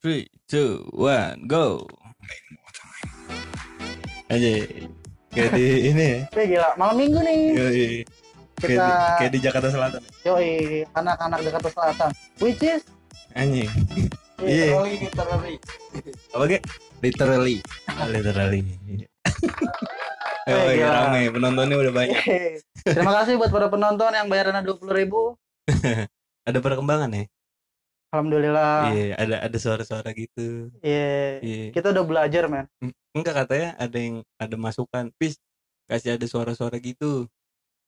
Three, two, one, go. Aja. Kayak di ini ya. Gila, malam minggu nih. Yoi. Kayak, di, Kita- kayak di Jakarta Selatan. Yoi, anak-anak Jakarta Selatan. Which is Anjing. Iya. literally, literally. Apa ge? Literally. Literally. Eh, Oh, gila. rame. Penontonnya udah banyak. Terima kasih buat para penonton yang bayarannya dua puluh ribu. Ada perkembangan ya? Alhamdulillah. Iya, ada ada suara-suara gitu. Iya. Iya. Kita udah belajar men. Enggak katanya ada yang ada masukan. Pis, kasih ada suara-suara gitu.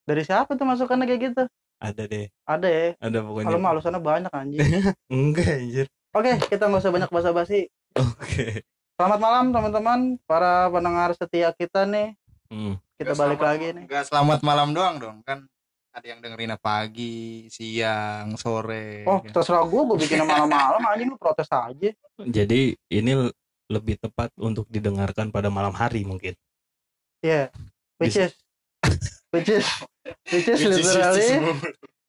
Dari siapa tuh masukannya kayak gitu? Ada deh. Ada ya. Ada pokoknya. Kalau mah alasannya banyak anjing. Enggak anjir. Oke, kita nggak usah banyak basa-basi. Oke. Selamat malam teman-teman, para pendengar setia kita nih. Hmm. Kita balik lagi nih. Gak selamat malam doang dong kan. Ada yang dengerin pagi, siang, sore. Oh, terserah gue, gue bikin malam-malam anjing lu protes aja. Jadi ini lebih tepat untuk didengarkan pada malam hari mungkin. Iya. Which is which is which is Which is- literally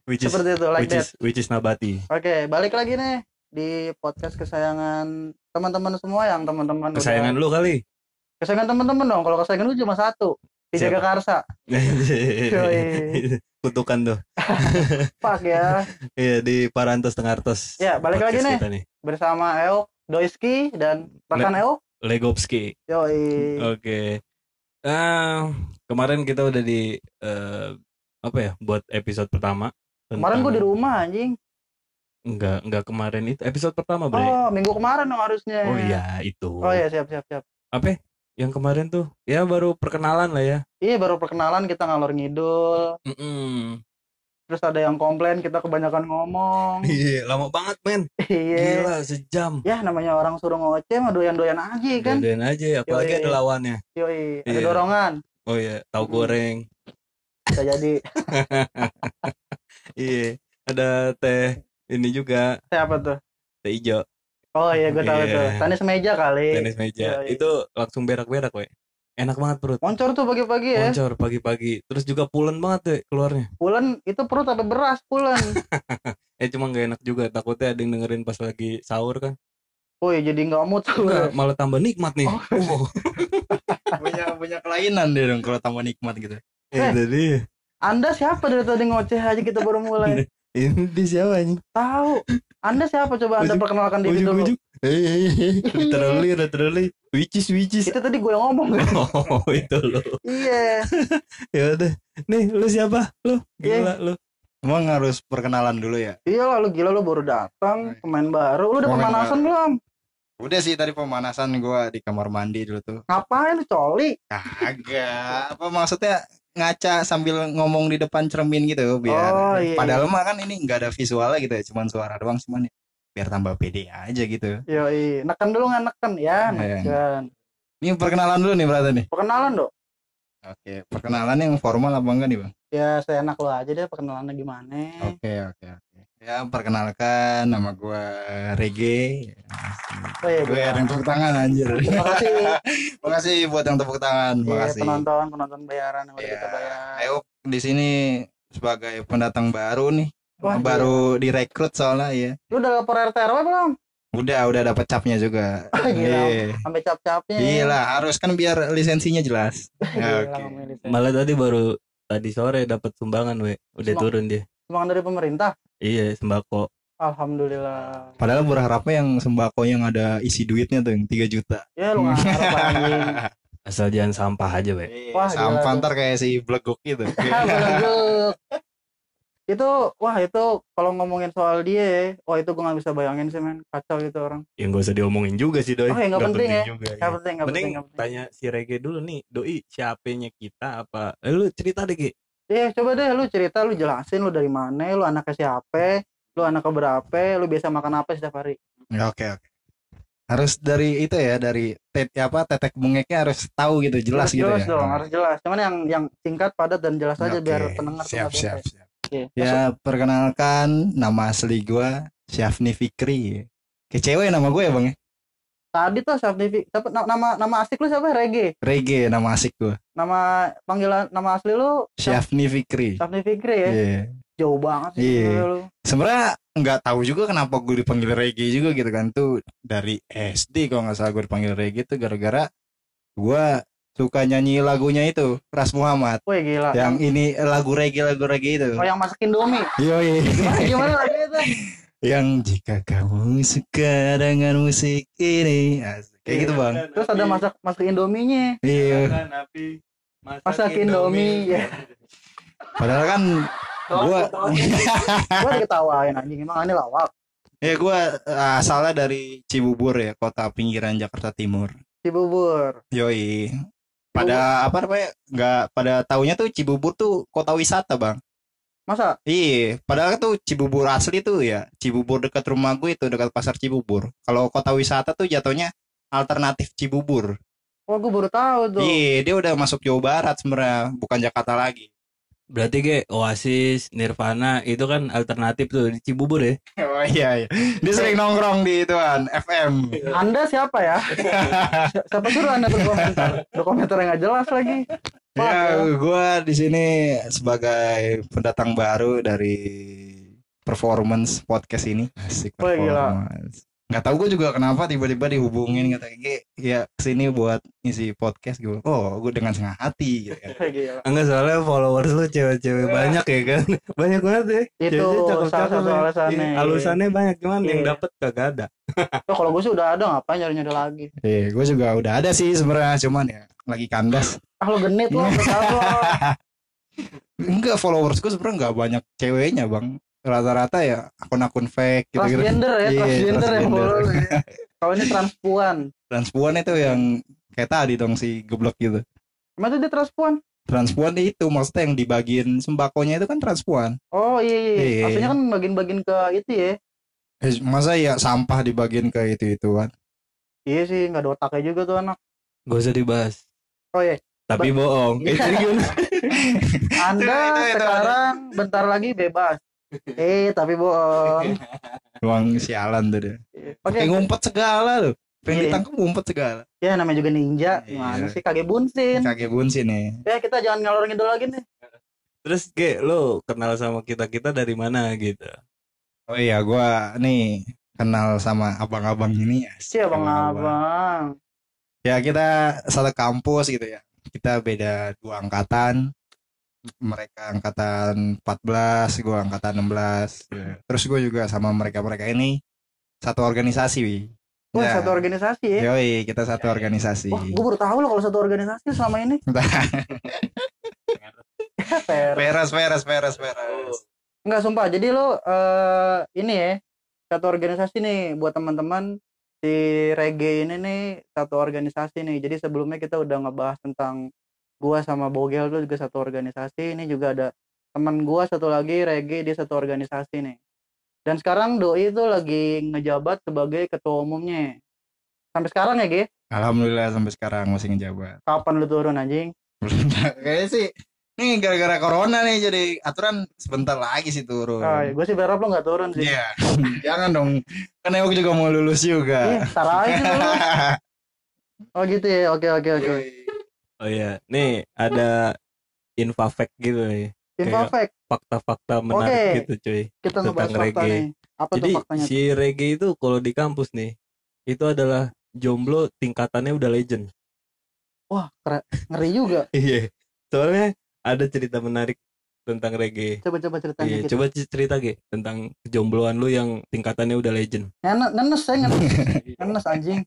Which is seperti itu like which that. is which is nabati. Oke, balik lagi nih di podcast kesayangan teman-teman semua yang teman-teman udah- Kesayangan lu kali. kesayangan teman-teman dong. Kalau kesayangan lu cuma satu. Dijaga? Karsa. Kutukan tuh. Fuck ya. Iya di Parantos Tengartos. Ya, balik lagi nih. nih. Bersama Eok Doiski dan rekan Eok. Legowski. Yoi. Oke. Ah, kemarin kita udah di eh, apa ya? Buat episode pertama. Kemarin gue di tentang- rumah anjing. Enggak, enggak kemarin itu episode pertama, Bre. Oh, minggu kemarin dong harusnya. Oh iya, itu. Oh iya, siap siap siap. Apa? Ya? Yang kemarin tuh ya baru perkenalan lah ya. Iya, baru perkenalan kita ngalor ngidul. Mm-mm. Terus ada yang komplain kita kebanyakan ngomong. Iya, lama banget, men. Iya. Gila, sejam. Ya namanya orang suruh ngoceh mah doyan-doyan aja kan. Doain aja, apalagi Yoi. ada lawannya. Yoi, ada Iya. dorongan. Oh iya, tahu Mm. goreng. Bisa jadi Iya, ada teh ini juga, siapa tuh? teh hijau, Oh iya, gue tahu Iya. tuh. Tenis meja kali. tenis meja. Yoi. Itu langsung berak-berak, we. Enak banget perut. Moncor tuh pagi-pagi ya. Moncor pagi-pagi. Terus juga pulen banget deh keluarnya. Pulen itu perut apa beras pulen. Eh cuma nggak enak juga. Takutnya ada yang dengerin pas lagi sahur kan. Oh iya, jadi nggak mood tuh. Enggak, malah tambah nikmat nih. Oh. punya punya kelainan dia dong kalau tambah nikmat gitu. Eh, jadi Anda siapa dari tadi ngoceh aja kita baru mulai. ini di siapa nih? Tahu. Anda siapa coba Anda Ujuk- perkenalkan diri dulu. Eh, literally, literally. Which is, which is. Itu tadi gue yang ngomong. Oh, itu lo. iya. Ya udah. Nih, lu siapa? Lu Iya. gila lu. Emang harus perkenalan dulu ya. Iya lah lu gila lu baru datang, pemain baru. Lu udah Pemain pemanasan belum? Udah sih tadi pemanasan gua di kamar mandi dulu tuh. Ngapain lu coli? Kagak. Apa maksudnya ngaca sambil ngomong di depan cermin gitu biar Oh, iya, padahal mah kan ini nggak ada visualnya gitu ya cuman suara doang cuman ya biar tambah pede aja gitu Yoi, neken dulu nggak neken ya, Iya. neken. ini perkenalan dulu nih berarti nih Perkenalan dong. oke perkenalan yang formal apa enggak nih bang Ya seenak lu aja deh perkenalannya gimana. oke oke oke ya perkenalkan nama gua Rege Oh iya, gue gua- yang tepuk tangan anjir Terima kasih. makasih buat yang tepuk tangan Iya, makasih penonton, penonton bayaran yang udah Iya. kita bayar. ayo di sini sebagai pendatang baru nih Wah, baru direkrut soalnya ya Lu udah lapor RT RW belum? udah udah dapet capnya juga Oh, gila. Iya. Sampai cap-capnya. Gila, harus kan biar lisensinya jelas. Gila, Oke. lisensi. Malah tadi baru tadi sore dapat sumbangan, we. Udah Sumbangan? turun dia. Sumbangan dari pemerintah. Iya, sembako. Alhamdulillah. Padahal berharapnya yang sembako yang ada isi duitnya tuh yang 3 juta. Ya lu ngarep anjing. Asal jangan sampah aja, we. Wah, Sampah gila ntar kayak si blegok gitu. Belaguk. itu wah itu kalau ngomongin soal dia ya, wah itu gue nggak bisa bayangin sih men kacau gitu orang Yang gak usah diomongin juga sih, Doi. Oh, ya, nggak penting ya. juga. nggak iya. penting nggak Mending penting nggak penting tanya si Rege dulu nih, Doi siapanya kita apa? Eh, lu cerita deh, Ki. Iya coba deh lu cerita lu jelasin lu dari mana lu anaknya siapa lu anaknya berapa lu biasa makan apa setiap hari Ya, Oke, oke. Harus dari itu ya, dari tet, apa tetek bungeknya harus tahu gitu, jelas gitu jelas ya. dong harus jelas cuman yang yang singkat padat dan jelas aja biar pendengar siap, siap, bete. siap. Oke. Ya, perkenalkan nama asli gua Syafni Fikri. Kayak cewek nama gue ya, Bang ya? Tadi tuh sertifikat nama nama asik lu siapa Rege Rege nama asik gue. nama panggilan nama asli lu Syafni Fikri. Syafni Fikri ya Iya. jauh banget sih Iya. sebenarnya lu. sebenarnya nggak tahu juga kenapa gue dipanggil reggae juga gitu kan tuh dari SD kalau nggak salah gue dipanggil reggae tuh gara-gara gue suka nyanyi lagunya itu Ras Muhammad Wih gila. yang ini lagu reggae lagu reggae itu Oh yang masak Indomie. Yoi. Gimana gimana lagi itu? yang jika kamu suka dengan musik ini Asik. kayak gitu bang Terus ada masak masak Indominya. iya api Masak Indomie. Ya. padahal kan gue Gua diketawain anjing emang ini lawak. ya gue asalnya dari Cibubur ya kota pinggiran Jakarta Timur Cibubur. Yoi. Pada apa namanya? Nggak pada taunya tuh Cibubur tuh kota wisata, Bang. Masa? Iya, padahal tuh Cibubur asli tuh ya. Cibubur dekat rumah gue itu dekat pasar Cibubur. Kalau kota wisata tuh jatuhnya alternatif Cibubur. Wah gua baru tahu tuh. Iya, dia udah masuk Jawa Barat sebenarnya, bukan Jakarta lagi. berarti ge Oasis Nirvana itu kan alternatif tuh di Cibubur ya Oh iya, iya. Dia sering nongkrong di ituan FM. Anda siapa ya? Si- siapa suruh Anda berkomentar? Berkomentar yang nggak jelas lagi. Ya, gue di sini sebagai pendatang baru dari performance podcast ini. Asik performance. Nggak tahu gue juga kenapa tiba-tiba dihubungin kata Ge, ya ke sini buat ngisi podcast gue. Oh, gue dengan senang hati gitu kan. Enggak soalnya followers lu cewek-cewek banyak ya kan banyak banget ya Itu satu ya. alasannya. Iya, alusannya banyak cuman yang Iya. dapet kagak ada Oh, kalau gue sih udah ada ngapain nyari-nyari lagi. Iya, gue juga udah ada sih sebenarnya cuman ya lagi kandas. Ah lo genit lo. Enggak followers gue sebenarnya nggak banyak ceweknya bang. Rata-rata ya akun-akun fake gitu-gitu. Transgender ya, Iya, transgender yang transgender. ya. Kalau ini transpuan. Transpuan itu yang kayak tadi dong si geblok gitu. Emang tuh dia transpuan? Transpuan itu maksudnya yang dibagiin sembakonya itu kan transpuan. Oh iya iya. Iya. Maksudnya kan bagian-bagian ke itu ya. Eh, Masa ya sampah dibagiin ke itu ituan. Iya sih, nggak ada otaknya juga tuh anak. gak usah dibahas Oh iya, tapi bohong eh jadi gimana Anda Itu, itu, itu. sekarang bentar lagi bebas. Eh, tapi bohong. Emang sialan tuh dia. Oke, Kayak ngumpet segala loh. Pengen Iya. ditangkap ngumpet segala. ya namanya juga ninja. Iya. Gimana sih kage bunsin? Kakek bunsin nih. Ya kita jangan ngalor ngidul lagi nih. terus ge lu kenal sama kita kita dari mana gitu Oh iya gua nih kenal sama abang-abang ini ya. Si abang-abang. Ya kita satu kampus gitu ya. Kita beda dua angkatan. Mereka angkatan 14, gua angkatan 16. Ya. Terus gue juga sama mereka-mereka ini satu organisasi, Wi. Wah, Ya. satu organisasi ya. Yoi, kita satu organisasi. Wah, gue baru tahu loh kalau satu organisasi selama ini. Peres, peres, peres, peres. Enggak sumpah. Jadi lo eh ini ya satu organisasi nih buat teman-teman si reggae ini nih satu organisasi nih. Jadi sebelumnya kita udah ngebahas tentang gua sama Bogel tuh juga satu organisasi. Ini juga ada teman gua satu lagi reggae dia satu organisasi nih. Dan sekarang Doi itu lagi ngejabat sebagai ketua umumnya. Sampai sekarang ya, Ge? Alhamdulillah sampai sekarang masih ngejabat. Kapan lu turun anjing? Kayaknya sih nih gara-gara corona nih jadi aturan sebentar lagi sih turun. Ah, gue sih berharap lo nggak turun sih. Iya. Jangan dong. Kan Ewok juga mau lulus Ih, juga. tar aja lu. Oh gitu ya. Oke oke oke. oh iya nih ada info fact gitu nih fact. fakta-fakta menarik Oke. gitu cuy Kita Tentang reggae. nih. Apa Jadi tuh faktanya? si reggae itu kalau di kampus nih itu adalah jomblo tingkatannya udah legend. Wah, keren. ngeri juga. Iya. Soalnya ada cerita menarik tentang reggae. Coba-coba ceritain Iya, dikit. coba cerita ge tentang kejombloan lu yang tingkatannya udah legend. Nenes, nenes saya nenes. nenes anjing.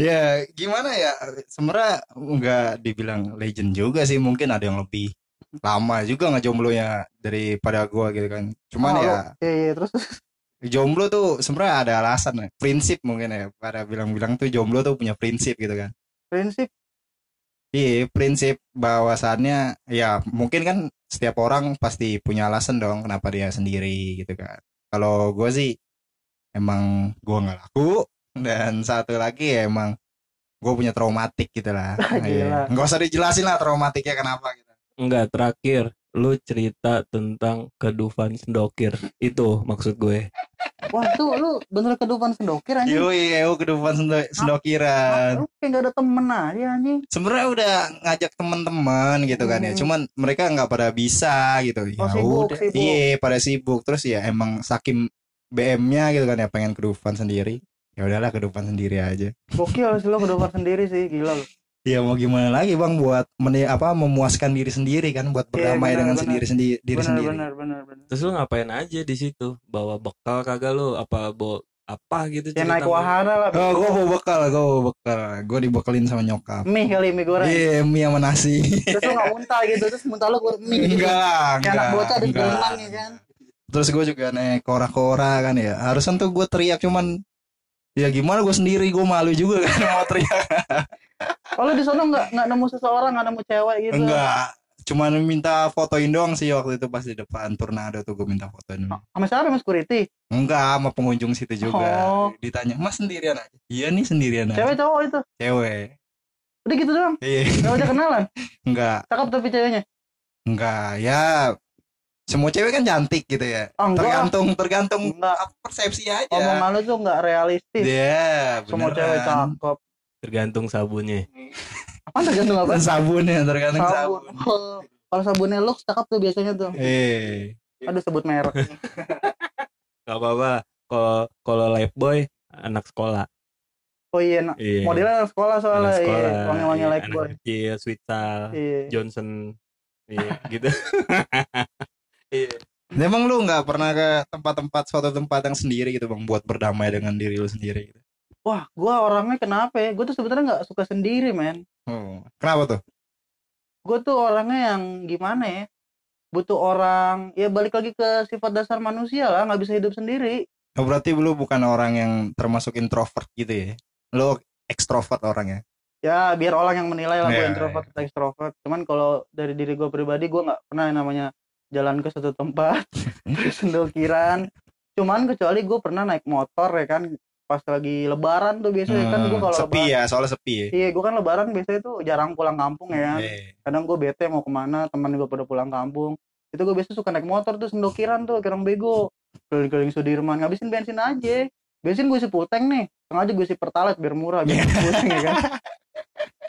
Ya gimana ya sebenarnya nggak dibilang legend juga sih mungkin ada yang lebih lama juga ngejomblonya daripada gua gitu kan. Cuman Oh, ya Iya, iya, terus jomblo tuh sebenarnya ada alasan ya. prinsip mungkin ya pada bilang-bilang tuh jomblo tuh punya prinsip gitu kan. prinsip Iya prinsip bahwasannya ya mungkin kan setiap orang pasti punya alasan dong kenapa dia sendiri gitu kan. Kalau gua sih emang gua nggak laku dan satu lagi ya emang gue punya traumatik gitu lah. Gila. Iya. Nggak usah dijelasin lah traumatiknya kenapa gitu. Enggak, terakhir lu cerita tentang kedufan sendokir itu maksud gue Wah tuh lu bener kedupan sendokir anjing. Yoi, eu ke depan sendo- sendokiran. Lu kayak gak ada temen aja anjing. Sebenarnya udah ngajak teman-teman gitu kan ya. Hmm. Cuman mereka nggak pada bisa gitu. Ya Oh, sibuk, udah. sibuk. Iya, pada sibuk. Terus ya emang saking BM-nya gitu kan ya pengen ke Dufan sendiri. Ya udahlah ke Dufan sendiri aja. Gokil sih lu kedupan sendiri sih gila lu. Ya mau gimana lagi Bang buat meni apa memuaskan diri sendiri kan buat Iya, berdamai benar, dengan benar. sendiri sendiri diri bener, sendiri. bener bener bener. terus lu ngapain aja di situ bawa bekal kagak lu apa bawa apa gitu Ya naik wahana lah. Oh, gue bawa bekal, gue bawa bekal. Gue dibekelin sama nyokap. Mie kali mie goreng. Iya, mie sama nasi. Terus lu gak muntah gitu terus muntah lu keluar mie. gitu. enggak, Kayak anak enggak. bocah di enggak. ya kan. Terus gue juga naik kora-kora kan ya. Harusnya tuh gue teriak cuman ya gimana gue sendiri gue malu juga kan mau teriak. Lu di sana nggak nggak nemu seseorang nggak nemu cewek gitu. Enggak. Cuman minta fotoin doang sih waktu itu pas di depan tornado tuh gue minta fotoin. Sama siapa sama security? Enggak, sama pengunjung situ juga. Oh. Ditanya, "Mas sendirian aja?" Iya nih sendirian aja. Cewek cowok itu. Cewek. Udah gitu doang. Iya. Gak ada kenalan. Enggak, Cakep tapi ceweknya. enggak. Ya semua cewek kan cantik gitu ya. Oh, enggak. Tergantung tergantung Enggak. persepsi aja. Omongan lu tuh nggak realistis. Iya, Semua beneran. cewek cakep. Tergantung sabunnya Apa tergantung apa? Sabunnya tergantung Sabun. sabun. Oh, Kalau sabunnya Lux cakep tuh biasanya tuh. Eh, Aduh sebut merek. gak apa-apa kalau kalau life boy anak sekolah Oh iya, nah, iya modelnya anak sekolah soalnya. anak sekolah Iya, wangi-wangi iya, like anak boy. kecil sweet Sal, Iya. Johnson iya gitu iya emang lu nggak pernah ke tempat-tempat suatu tempat yang sendiri gitu bang buat berdamai dengan diri lu sendiri gitu. Wah, gua orangnya kenapa ya? Gue tuh sebenarnya nggak suka sendiri, men. Oh, kenapa tuh? Gue tuh orangnya yang gimana ya? Butuh orang, ya balik lagi ke sifat dasar manusia lah, nggak bisa hidup sendiri. Oh, berarti lu bukan orang yang termasuk introvert gitu ya? Lu ekstrovert orangnya. Ya biar orang yang menilai lah gue Iya, introvert atau extrovert. Cuman kalau dari diri gue pribadi, gue nggak pernah yang namanya jalan ke suatu tempat, sendokiran. Cuman kecuali gue pernah naik motor ya kan, pas lagi lebaran tuh biasanya kan gue Hmm, kalau sepi lebaran. ya, soalnya sepi ya. Iya, gue kan lebaran biasanya tuh jarang pulang kampung ya. kan. Kadang gue bete mau ke mana teman gue pada pulang kampung itu gue biasa suka naik motor tuh sendokiran tuh kerang bego keliling-keliling Sudirman ngabisin bensin aja bensin gue isi pulteng nih sengaja gue isi pertalite biar murah biar pusing ya kan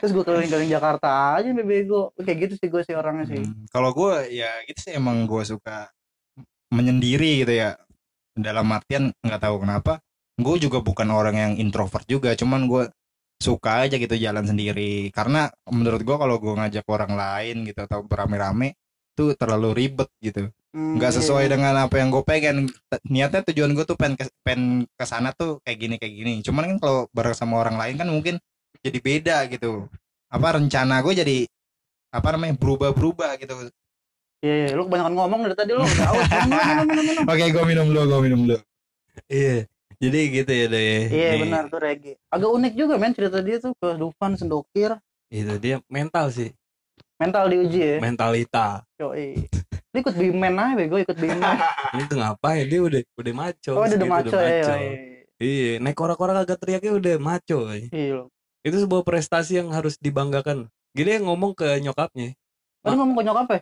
terus gue keliling-keliling Jakarta aja be bego kayak gitu sih gue sih orangnya sih hmm, Kalau gue ya gitu sih emang gue suka menyendiri gitu ya. Dalam artian nggak tahu kenapa. Gue juga bukan orang yang introvert juga, cuman gue suka aja gitu jalan sendiri. Karena menurut gue kalau gue ngajak orang lain gitu atau berame-rame tuh terlalu ribet gitu. Hmm, nggak iya, sesuai iya. dengan apa yang gue pengen. Niatnya tujuan gue tuh pengen ke, pengen ke sana tuh kayak gini kayak gini. Cuman kan kalau bareng sama orang lain kan mungkin jadi beda gitu. Apa rencana gue jadi apa namanya berubah berubah gitu. Iya iya. Lu kebanyakan ngomong dari tadi lu. Udah aus minum minum minum minum. Oke gue minum dulu gue minum dulu. Iya jadi gitu ya deh iya Nih, benar tuh reggae agak unik juga men cerita dia tuh ke Dufan sendokir. Itu dia mental sih. Mental diuji ya. Mentalita. Yoi. Dia ikut bimen aja bego ikut bimen. Ini tuh ngapain? Dia udah udah maco oh udah segitu maco ya maco. yoi. iya naik kora-kora kagak teriaknya udah maco Iya. itu sebuah prestasi yang harus dibanggakan. Gini yang ngomong ke nyokapnya. Lu ngomong ke nyokap ya?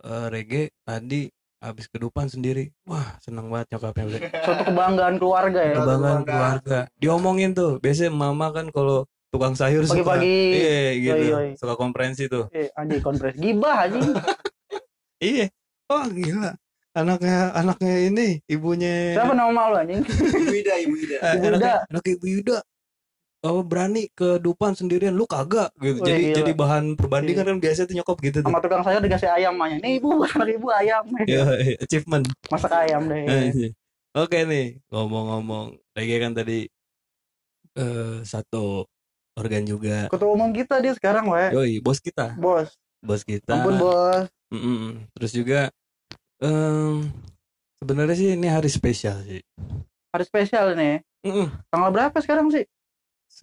"Eh, Rege tadi habis kedupan sendiri wah seneng banget nyokapnya udah Suatu kebanggaan keluarga ya. kebanggaan keluarga diomongin tuh biasanya mama kan kalau tukang sayur suka Pagi-pagi. iya gitu Yoi, yoi. suka konferensi tuh Eh, anjing kompres. Gibah anjing. iya oh gila anaknya anaknya ini ibunya Siapa nama lu anjing? ibu ida ibu ida Eh, Ibu anaknya, Yuda. anak ibu Yuda oh berani ke dupan sendirian lu kagak gitu Wih, jadi gila. jadi bahan perbandingan Iya. kan biasa tuh nyokap gitu tuh Sama tukang sayur dikasih ayam mahnya. Nih ibu, anak ibu ayam. ya achievement Masak ayam deh. Anjing. oke nih ngomong-ngomong lagi kan tadi eh satu organ juga Ketua umum kita dia sekarang, we. yoi bos kita Bos. bos kita Ampun, bos. Mm-mm. terus juga em sebenarnya sih ini hari spesial sih Hari spesial nih. Mm-mm. Tanggal berapa sekarang sih?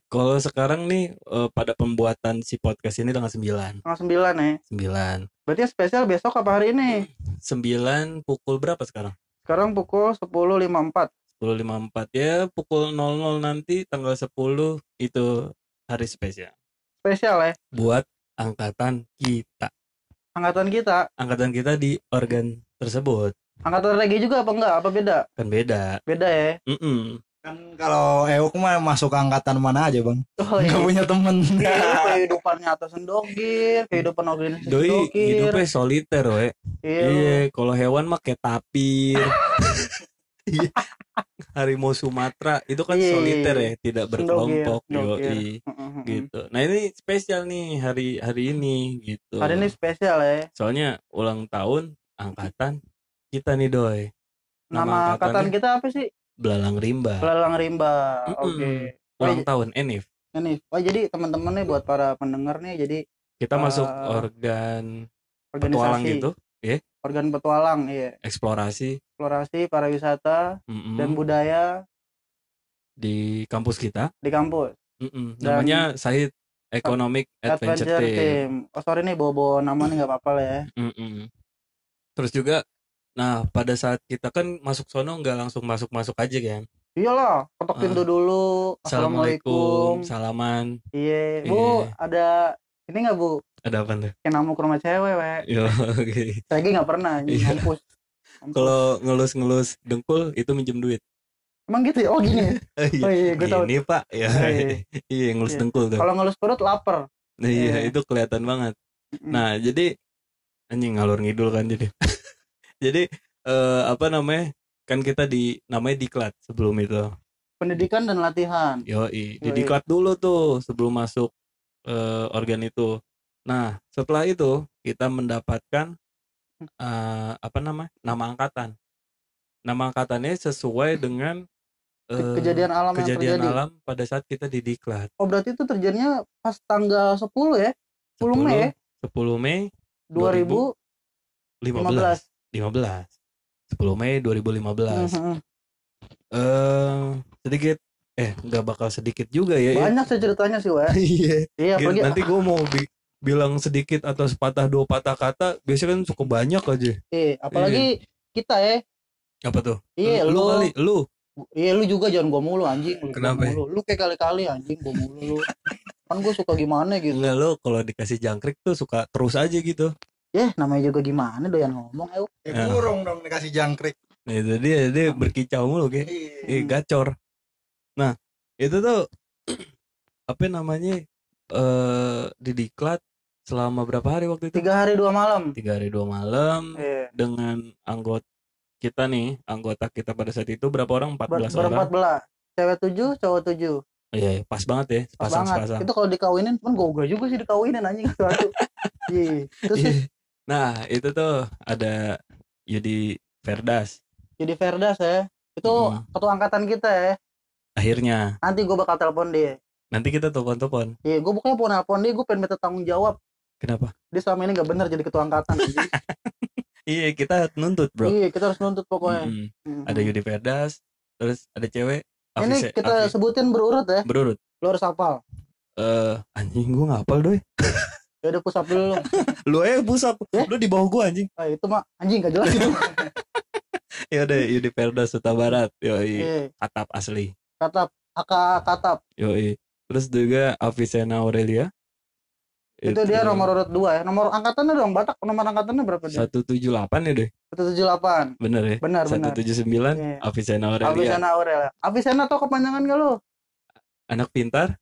Kalau sekarang nih eh, pada pembuatan si podcast ini tanggal 9 Tanggal 9 nih. 9 Berarti spesial besok apa hari ini? 9 pukul berapa sekarang Sekarang pukul 10.54. 10.54 ya pukul 00 nanti tanggal 10 itu hari spesial Spesial ya. buat angkatan kita Angkatan kita. angkatan kita di organ tersebut Angkatan reggae juga apa enggak? Apa beda? kan beda Beda ya. Mm-mm. Kan kalau Euk mah masuk ke angkatan mana aja bang? Oh, iya. punya temen. Iya, kehidupannya atasan dogir, kehidupan organisasi doi hidupnya soliter we Iya. iya kalau hewan mah kayak tapir Iya. harimau Sumatera itu kan Iya. soliter ya tidak berkelompok Sendogir, yoi Mm-mm. gitu nah ini spesial nih hari hari ini gitu Hari ini spesial ya. soalnya ulang tahun angkatan kita nih doy Nama, Nama angkatan angkatannya? kita apa sih? Belalang rimba Pelalang Rimba. Mm-mm. Oke. ulang tahun Enif Ini, oh jadi teman-teman nih buat para pendengar nih, jadi kita masuk Eh, organ petualang gitu organ petualang, iya. eksplorasi Eksplorasi pariwisata mm-mm, dan budaya di kampus kita di kampus. Dan- namanya Sahid Economic Adventure, Team. Oh sorry nih bawa-bawa nama nih nggak apa-apa lah ya. Mm-mm. Terus juga, nah pada saat kita kan masuk sono nggak langsung masuk-masuk aja kan. Iyalah, ketok pintu dulu. Assalamualaikum, salaman. Iya, Iya. Bu, ada ini nggak Bu? Ada apa tuh? Kayak namu ke rumah cewek, we. Yo, oke. Lagi nggak pernah, anjing, Iya. Kalau ngelus-ngelus dengkul itu minjem duit. Emang gitu ya? Oh gini. ya? Oh iya, gue tahu. Ini pak, ya, Oh, iya. iya ngelus Iya. dengkul tuh. Kalau ngelus perut lapar. Nah, iya, iya. itu kelihatan banget. Nah, jadi anjing ngalur ngidul kan jadi. Jadi eh, apa namanya? Kan kita di namanya diklat sebelum itu. Pendidikan dan latihan. Yoi, Yoi. didiklat dulu tuh sebelum masuk eh, organ itu. Nah, setelah itu kita mendapatkan eh, apa nama? Nama angkatan. Nama angkatannya sesuai dengan eh, kejadian alam yang kejadian terjadi. alam pada saat kita didiklat. Oh berarti itu terjadinya pas tanggal 10 ya? 10 Mei ya? 10 Mei 2015. 15. 15. 10 Mei 2015. Mhm. Eh sedikit eh nggak bakal sedikit juga ya. ya. Banyak sih ceritanya sih, Wak. Iya. Iya, apalagi nanti gue mau bi- bilang sedikit atau sepatah dua patah kata biasanya kan cukup banyak aja eh, apalagi kita ya. apa tuh Iya, lu, lu kali lu Iya lu juga jangan gua mulu anjing. Lu Kenapa ya? Mulu. Lu kayak kali-kali anjing gua mulu lu. kan gua suka gimana gitu. enggak lu kalau dikasih jangkrik tuh suka terus aja gitu Ya namanya juga gimana doyan ngomong ayo. Ya, burung dong dikasih jangkrik. nah itu dia dia berkicau mulu kayak eh, gacor nah itu tuh apa namanya eh didiklat selama berapa hari waktu itu Tiga hari dua malam. tiga hari dua malam Iya. dengan anggota kita nih anggota kita pada saat itu berapa orang 14 Ber orang berempat belas. Cewek tujuh, cowok tujuh. iya iya, pas banget ya Pas pasang banget. sepasang Itu kalau dikawinin pun gua juga sih dikawinin anjing satu. Iya. Terus Iya. Nah itu tuh ada Yudi Verdas jadi Verdas ya. Itu Mm. ketua angkatan kita ya. akhirnya Nanti gua bakal telepon dia. nanti kita telepon-telepon Iya, gua bukannya mau nelpon dia, gua pengen minta tanggung jawab. kenapa Dia selama ini gak benar jadi ketua angkatan. iya kita nuntut bro Iya, kita harus nuntut pokoknya. Mhm. ada Yudi Verdas terus ada cewek Ini Afise- kita Afi- sebutin berurut ya. berurut Lu harus hafal. eh anjing gua ngapal doi Ya udah pusap dulu. lu. eh pusap Ya? lu di bawah gua anjing Ah, itu mah anjing gak jelas itu. ya udah Yudi Verdas Suta Barat yoi Iya, atap asli katap, aka katap. yoi terus juga Avicenna Aurelia Itu, dia nomor urut 2 ya. Nomor angkatannya dong, Batak nomor angkatannya berapa dia? 178 ya deh 178. bener ya Benar, benar. 179 Iya. Avicenna Aurelia Avicenna Aurelia. Avicenna tau kepanjangan gak lu? anak pintar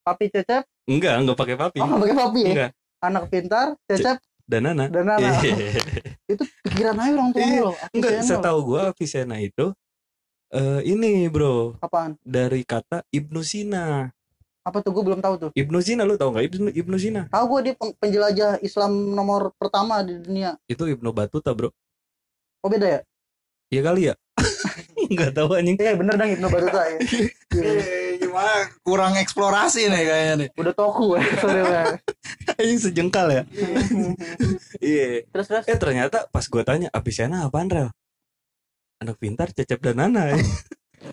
Papi Cecep? Enggak enggak pakai papi Oh, pakai papi ya? enggak Anak pintar, Cecep, dan Nana dan Nana. Iya. itu pikiran aja orang tua Iya, lo. enggak Avicenna. setahu gua Avicenna itu eh ini bro Apaan? dari kata Ibnu Sina Apa tuh gue belum tahu tuh. Ibnu Sina lu tau nggak Ibnu Ibnu Sina Tahu gue dia penjelajah Islam nomor pertama di dunia. itu Ibnu Batuta bro Oh beda ya? Iya kali ya nggak tahu anjing Iya bener dong Ibnu Batuta ya. Iya. Eh, gimana kurang eksplorasi nih kayaknya nih. Udah toku ya. Sorry ya. anjing sejengkal ya iya terus terus. eh ternyata pas gua tanya Avicenna apaan rel anak pintar cecep dan Nana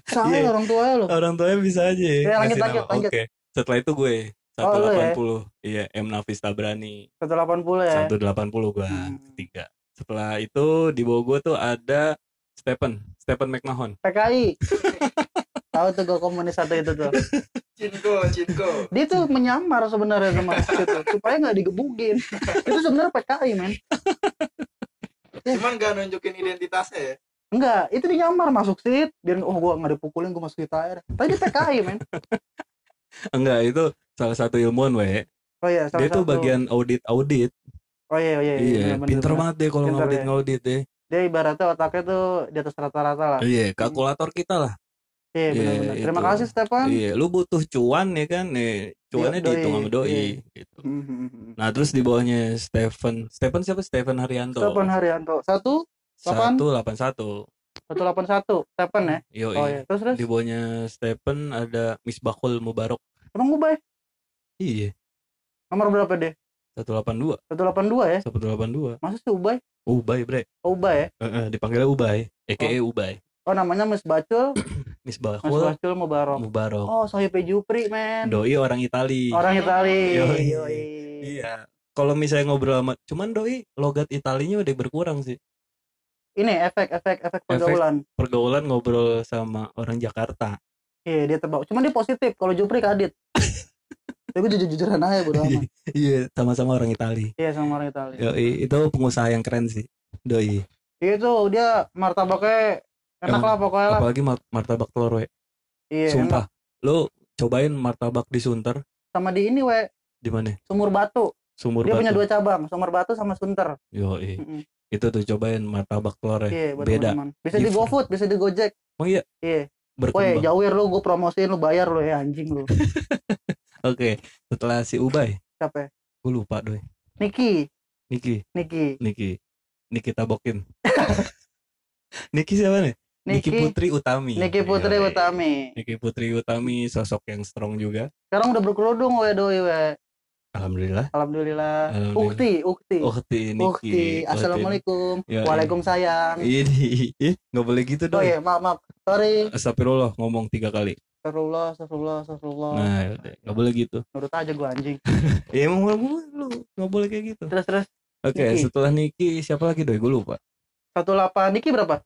Sama Iya. orang tuanya lo. orang tuanya bisa aja ya, Ya, lanjut, lanjut, lanjut. oke setelah itu gue Oh, lu ya? 180 iya M Nafis Tabrani 180 ya. 180 gua Hmm. ketiga setelah itu di bawah gua tuh ada Stephen Stephen McMahon PKI. Tahu tuh gue komunis satu itu tuh. Cinko, Cinko. dia tuh menyamar sebenarnya sama Sid tuh, supaya nggak digebukin itu sebenarnya PKI men Cuman gak nunjukin identitasnya ya. enggak itu dia nyamar masuk Sid dia oh gua nggak dipukulin gua masuk air tapi dia PKI men enggak itu salah satu ilmuwan we oh iya salah dia tuh satu. bagian audit audit oh iya iya iya bener, pinter bener. banget deh kalau Pinter ngaudit ya. ngaudit deh dia ibaratnya otaknya tuh di atas rata-rata lah. Iya kalkulator kita lah. Iya Iya, benar-benar. Terima itu. kasih Stefan. Iya lu butuh cuan ya kan? Nih cuannya Iya, doi. dihitung sama doi Iya. gitu. Mhm. nah terus di bawahnya Stephen Stephen siapa? Stephen Haryanto. Stefan Haryanto. Satu? Delapan? satu delapan satu. Satu delapan satu. Stefan ya? Yo oh iya. Terus terus? Di bawahnya Stephen ada Misbahul Mubarok. Emang Ubay iya. Nomor berapa deh 182 satu delapan dua ya? 182 masa sih Ubay? Ubay bre. Oh, Ubay ya? Eh, eh, dipanggilnya Ubay. EKE Ubay. Oh namanya Mas Bacul? Mas Misbahul Bacul Mubarok. Mubarok. Oh Sohib Jupri men. Doi orang Itali. Orang Itali. Yoi. Yoi. iya. Kalau misalnya ngobrol sama cuman doi logat Italinya udah berkurang sih. Ini efek efek efek pergaulan. pergaulan ngobrol sama orang Jakarta. Iya dia terbawa. Cuman dia positif. Kalau Jupri kadit ya gue jujur jujuran aja bodo amat. iya sama-sama orang Itali. Iya sama orang Itali. Yoi, itu pengusaha yang keren sih doi. Itu dia martabaknya enak Emang, lah pokoknya lah. apalagi mar- martabak telur we. Iya enak. sumpah lu cobain martabak di Sunter. Sama di ini we. Di mana? Sumur Batu. Sumur dia batu. punya dua cabang Sumur Batu sama Sunter. Yoi. Mm-mm. itu tuh cobain martabak telur iya beda. teman-teman. bisa di Different. GoFood bisa di Gojek. Oh iya. Iya. Weh, berkembang jawir lu, gue promosiin lu bayar lu ya anjing lu. oke setelah si Ubay Siapa? ya? gue lupa doi Niki, Niki Niki, Niki Niki Tabokin Niki siapa nih Niki, Niki, Putri Utami Niki Putri Yoi. Utami. Niki Putri Utami sosok yang strong juga Sekarang udah berkerudung we doi we. Alhamdulillah Alhamdulillah. Alhamdulillah. Ukti, Ukti. Ukti Niki Ukti. Assalamualaikum. Yoi. Waalaikumsalam. ini ih, nggak boleh gitu Oh dong iya, maaf, maaf. Sorry. Astagfirullah ngomong tiga kali Astagfirullah, astagfirullah, astagfirullah. nah yaudah, nggak boleh gitu. Nurut aja gua anjing. ya emang lu lu nggak boleh kayak gitu. Terus terus. Oke Niki. setelah Niki siapa lagi doi? Gue lupa. 18 Niki berapa?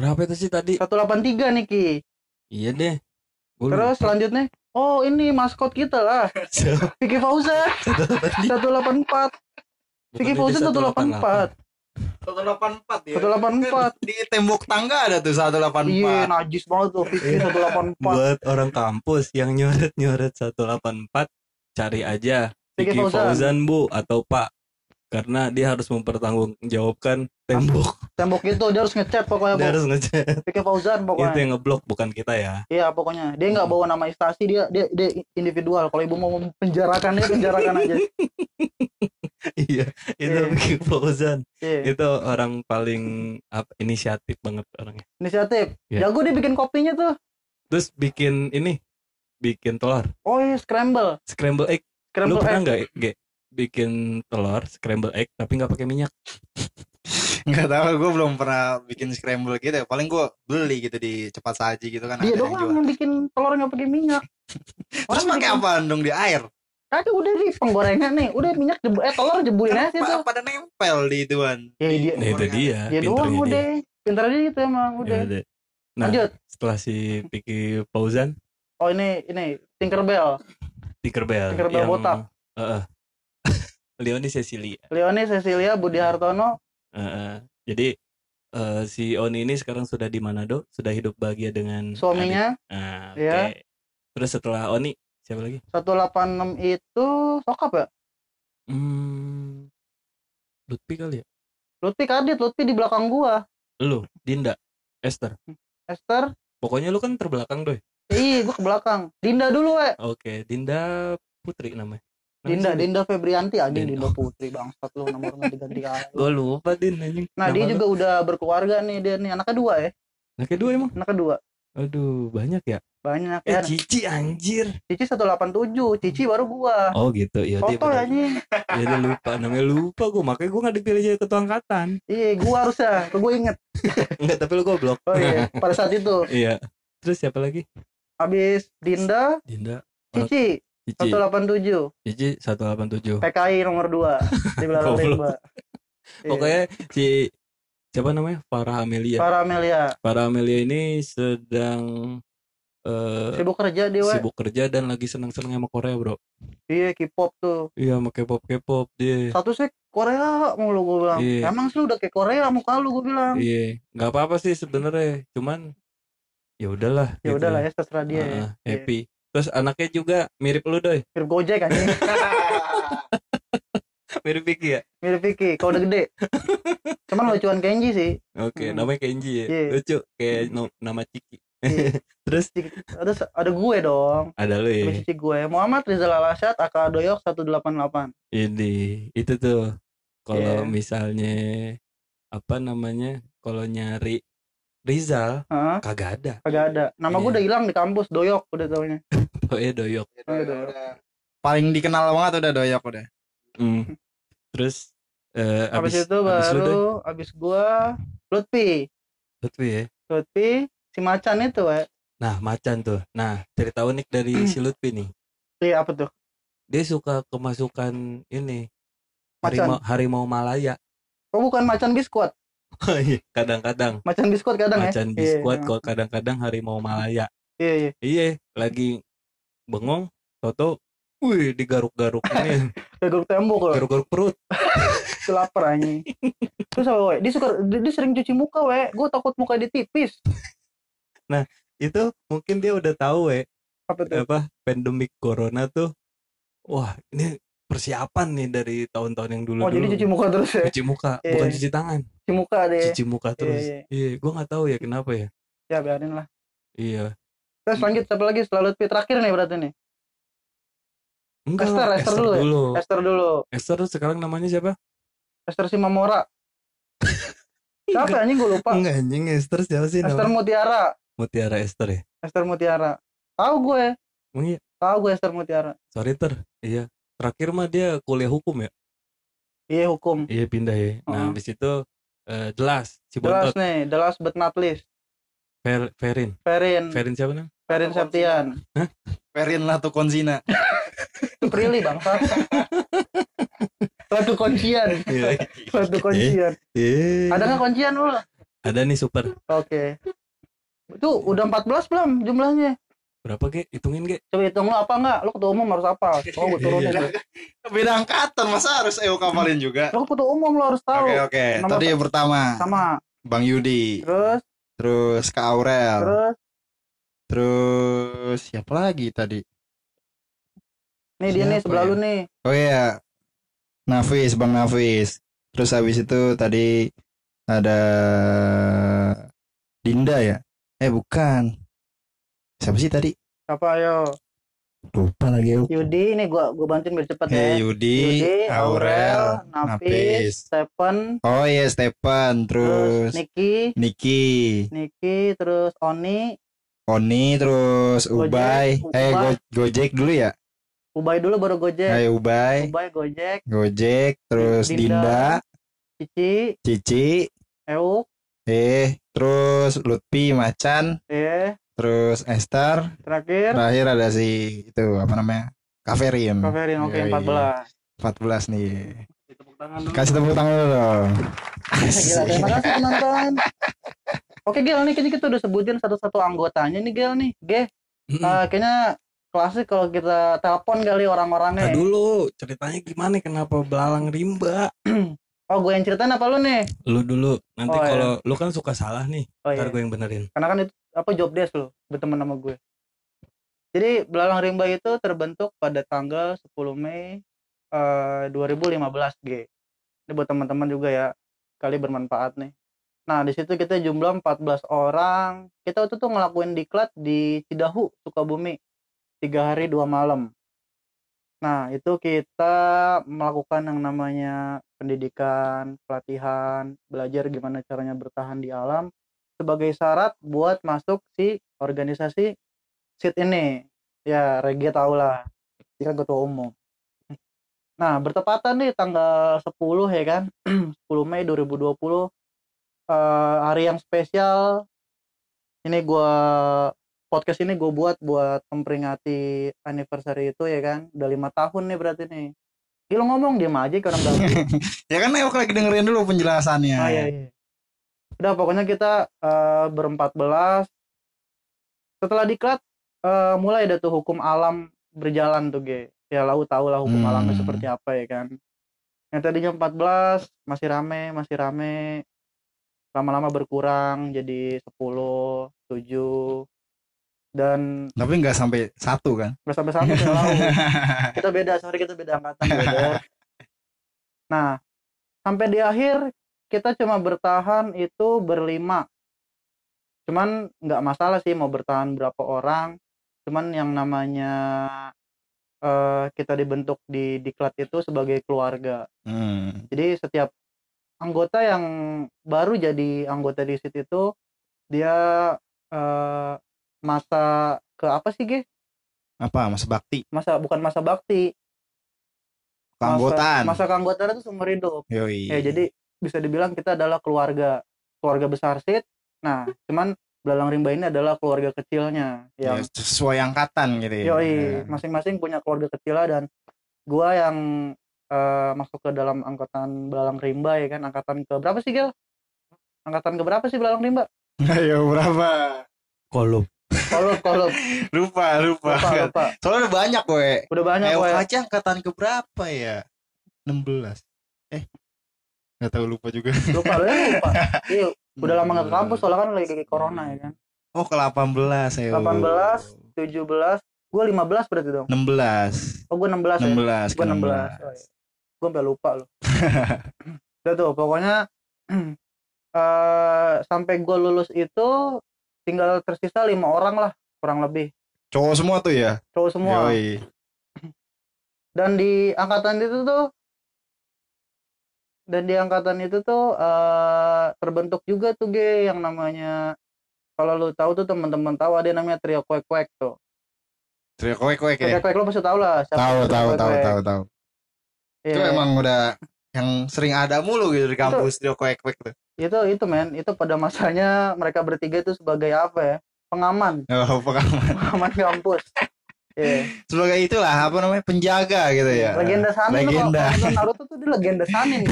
berapa itu sih tadi? 183 Niki. iya deh. Gua Terus lupa. selanjutnya? Oh ini maskot kita lah. Vicky Fauzan 184 Vicky Bukannya dia Fauzan 184 184 ya. 184 Di tembok tangga ada tuh 184. Iya najis banget tuh Vicky 184 buat orang kampus yang nyoret nyoret 184 cari aja Vicky. Fauzan bu atau Pak karena dia harus mempertanggungjawabkan tembok. Tembok itu dia harus ngechat pokoknya dia harus ngechat. Vicky Fauzan itu pokoknya yang ngeblok bukan kita ya. Iya pokoknya. Dia nggak bawa nama instansi Dia dia dia individual. Kalau ibu mau penjarakan dia penjarakan aja. Iya itu Iya. Vicky Fauzan. Iya. Itu orang paling apa, inisiatif banget orangnya. Inisiatif? Iya. Jago dia bikin kopinya tuh. Terus bikin ini bikin telur. Oh iya scramble. Scramble egg. Scramble lu pernah nggak bikin telur scramble egg tapi nggak pakai minyak Enggak tahu gue belum pernah bikin scramble gitu ya. Paling gue beli gitu di cepat saji gitu kan Dia ada yang doang jual. yang bikin telur nggak pakai minyak Terus pakai apa dong di air? Ada udah di penggorengan nih Udah minyak jebu Eh telur jebulin aja tuh pada nempel di ituan. Ya Di dia nah itu dia Dia doang udah Pintar aja gitu emang Ya udah udah. nah Lanjut setelah si Vicky Fauzan Oh ini ini Tinkerbell Tinkerbell Tinkerbell yang botak. Heeh. Leoni Cecilia Leoni Cecilia Budi Hartono Heeh. jadi eh, si Oni ini sekarang sudah di Manado sudah hidup bahagia dengan suaminya adik. Iya. oke. terus setelah Oni siapa lagi 186 itu sokap ya hmm, Lutfi kali ya Lutfi kadit Lutfi di belakang gua lu Dinda Esther Esther pokoknya lu kan terbelakang doy Ih, gua ke belakang. Dinda dulu, we. oke Dinda Putri namanya Dinda, Dinda Febrianti anjing Din- Dinda Putri bangsat lu nomornya diganti kali. gue lupa Din anjing Nah, dia Nama lu. juga udah berkeluarga nih dia nih anak kedua ya. nah kedua emang Anak kedua. aduh banyak ya Banyak eh ya. Cici anjir Cici 187, Cici baru gua. oh gitu iya dia Foto ya anjing. ya dia lupa namanya lupa gue makanya gue gak dipilih jadi ketua angkatan Iya, gua harusnya. Gua inget. enggak tapi lu goblok Oh iya, pada saat itu. iya terus siapa lagi Habis Dinda, Dinda Cici Cici 187, Cici 187 PKI nomor 2 di belakang. Rimba. Iya. pokoknya si siapa namanya? Farah Amelia. Para Amelia. Farah Amelia ini sedang eh, sibuk kerja dia we sibuk kerja dan lagi seneng-seneng sama Korea bro. Iya K-pop tuh. Iya sama K-pop K-pop dia. Satu sih Korea mulu gue bilang. Iya. emang sih udah kayak Korea muka lu gue bilang. Iya. Nggak apa-apa sih sebenarnya cuman ya udahlah ya udahlah ya terserah dia ya. Heeh, happy terus anaknya juga mirip lu doi. Mirip Gojek anjing. Mirip Vicky ya? Mirip Vicky kalau udah gede. Cuman lucuan Kenji sih. Oke Hmm. namanya Kenji ya? Iya. lucu kayak no- nama Ciki. Iya. terus? Ada ada gue dong. Ada lu ya? Cici gue Muhammad Rizal Alasyad aka Doyok 188 ini itu tuh. Kalau Iya. misalnya apa namanya kalau nyari Rizal Hah? kagak ada. Kagak ada. Nama gue Iya. udah hilang di kampus Doyok udah taunya oh ya doyok. Iya, Doyok. paling dikenal banget udah doyok udah. Hmm. terus eh, habis, abis itu abis lu baru habis gue Lutfi. Lutfi ya? Lutfi si Macan itu we nah macan tuh. Nah cerita unik dari si Lutfi nih. Iya apa tuh? Dia suka kemasukan ini Macan. harimau harimau Malaya. Oh bukan Macan Biskuit Iya, kadang-kadang. Macan Biskuit kadang macan ya biskuit iya, kok kadang-kadang harimau Malaya. Iya iya. Iya lagi bengong toto wih digaruk-garuk ini. Garuk tembok loh garuk-garuk perut. Lapar anjing. Terus apa we dia suka dia, dia sering cuci muka we gue takut muka dia tipis. Itu mungkin dia udah tahu ya apa tuh? apa pandemik corona tuh wah ini persiapan nih dari tahun-tahun yang dulu oh jadi cuci muka terus ya? Cuci muka Iya. bukan cuci tangan. Cuci muka deh cuci muka terus. iya. iya gua nggak tahu ya kenapa ya. Ya biarin lah. Iya terus lanjut siapa lagi setelah Lutfi terakhir nih berarti nih. Enggak Esther, Esther dulu ya? dulu. Esther dulu. Esther sekarang namanya siapa? Esther Simamora siapa anjing? Gue lupa. Enggak anjing Esther siapa sih Esther namanya? Mutiara. Mutiara Esther ya? Esther Mutiara. Tahu gue emang iya. Tahu gue Esther Mutiara. Sorry ter iya. Terakhir mah dia kuliah hukum ya? Iya hukum. Iya pindah ya. Nah habis itu eh, jelas si jelas nih the last but not least Fer, Ferin. Ferin. Ferin siapa namanya? Ferin Septian. Perin lah tuh konzina. Prilly bangsa Latu kuncian iya. Latu kuncian Eh, ada nggak kuncian lu ada nih super. Oke. Itu udah 14 belum jumlahnya? Berapa ge? Hitungin ge. Coba hitung lu apa nggak? Lu ketua umum harus apa? Oh gue turunin. Iya. deh. beda angkatan masa harus EO kapalin juga? Lu ketua umum lu harus tahu. Oke oke. Nomor tadi yang pertama. Sama. Bang Yudi. Terus terus Kak Aurel terus terus siapa lagi tadi nih dia nih Siapa sebelah ya? lu nih Oh iya. Nafis, Bang Nafis. Terus habis itu tadi ada Dinda ya? Eh bukan. Siapa sih tadi? apa ayo Lupa lagi aku. Yudi ini gua gua bantuin biar cepet ya. Hey Yudi, Yudi, Aurel, Nafis, Nafis. Stephen, Oh iya Stefan, terus terus Niki, Niki, Niki, terus Oni, Oni, terus Gojek, Ubay. Eh. Go- Gojek dulu ya? Ubay dulu baru Gojek, Ayo Ubay, Ubay Gojek, Gojek, terus Dinda. Dinda, Cici, Cici, Euk, eh terus Lutfi, Macan, eh terus Esther, terakhir? Terakhir ada si itu apa namanya? Kaverin. Kaverin oke Yoi. 14 14 nih. Tepuk tangan dulu. Kasih tepuk tangan dulu dong. Gila, terima kasih penonton Oke Gel nih kayaknya kita udah sebutin satu-satu anggotanya nih Gel nih. Ge, Hmm. eh, kayaknya klasik kalau kita telepon kali orang-orangnya Nah, dulu ceritanya gimana? Kenapa belalang rimba Oh gue yang ceritain apa lu nih? lu dulu. Nanti Oh, iya. kalau lu kan suka salah nih Oh ntar iya. gue yang benerin. Karena kan itu apa job desk lo berteman sama gue Jadi Belalang Rimba itu terbentuk pada tanggal 10 Mei eh, 2015 G. Ini buat teman-teman juga ya Kali bermanfaat nih. Nah di situ kita jumlah 14 orang. Kita waktu itu ngelakuin diklat di Cidahu, Sukabumi. Tiga hari dua malam Nah itu kita melakukan yang namanya pendidikan, pelatihan, belajar gimana caranya bertahan di alam sebagai syarat buat masuk si organisasi SIT ini. Ya, Regi tau lah. Dia kan ketua umum. Nah, bertepatan nih tanggal 10 ya kan. 10 Mei 2020 eh, hari yang spesial. Ini gua podcast ini gue buat buat memperingati anniversary itu ya kan. Udah lima tahun nih berarti nih. Gila ngomong diam aja ke orang ya kan Eok lagi dengerin dulu penjelasannya Ah, iya, iya. Udah pokoknya kita eh, berempat belas. Setelah diklat eh, mulai ada tuh hukum alam berjalan tuh ge ya lau tau lah hukum Hmm. alamnya seperti apa ya kan yang tadinya 14 masih rame masih rame lama-lama berkurang jadi 10 7 dan Tapi nggak sampai satu kan? nggak sampai satu lau kita beda sorry kita beda angkatan beda nah sampai di akhir kita cuma bertahan itu berlima. Cuman nggak masalah sih mau bertahan berapa orang. Cuman yang namanya eh, kita dibentuk di diklat itu sebagai keluarga. Hmm. jadi setiap anggota yang baru jadi anggota di situ itu dia eh, masa ke apa sih Ge? Apa masa bakti? masa bukan masa bakti Keanggotaan. masa, masa keanggotaan itu seumur hidup Yoi. ya jadi bisa dibilang kita adalah keluarga keluarga besar sit nah cuman belalang rimba ini adalah keluarga kecilnya Ya, yang sesuai angkatan gitu ya. yoi Ya. masing-masing punya keluarga kecilnya dan gua yang eh, masuk ke dalam angkatan belalang rimba ya kan angkatan ke berapa sih Gel angkatan ke berapa sih belalang rimba Ayo berapa? Kolup. Kalau kalau Lupa, lupa. lupa lupa Soalnya udah banyak we. udah banyak gue aja angkatan ke berapa ya? 16. Eh. Gak tahu lupa juga. lupa lu ya lupa iya udah lama nggak ke kampus soalnya kan lagi kayak corona ya kan Oh ke 18 ayo. 18. 17 gue 15 berarti dong 16. oh gue 16 ya 16 gue ke 16 oh, iya. gue sampai lupa loh udah tuh pokoknya eh sampai gue lulus itu tinggal tersisa lima orang lah kurang lebih Cowok semua tuh ya? cowok semua Yoi. dan di angkatan itu tuh dan di angkatan itu tuh eh terbentuk juga tuh Ge yang namanya kalau lu tahu tuh teman-teman tahu ada yang namanya trio kuek kuek tuh Trio koek trio ya? kuek lu pasti tahu lah siapa Tahu tahu tahu tahu tahu. Itu emang udah yang sering ada mulu gitu di kampus trio koek koek tuh. Itu itu men itu pada masanya mereka bertiga itu sebagai apa ya pengaman Oh, pengalaman. pengaman kampus Iya. Sebagai itulah apa namanya penjaga gitu ya. legenda Sanin Legenda. kalau nonton Naruto tuh dia legenda Sanin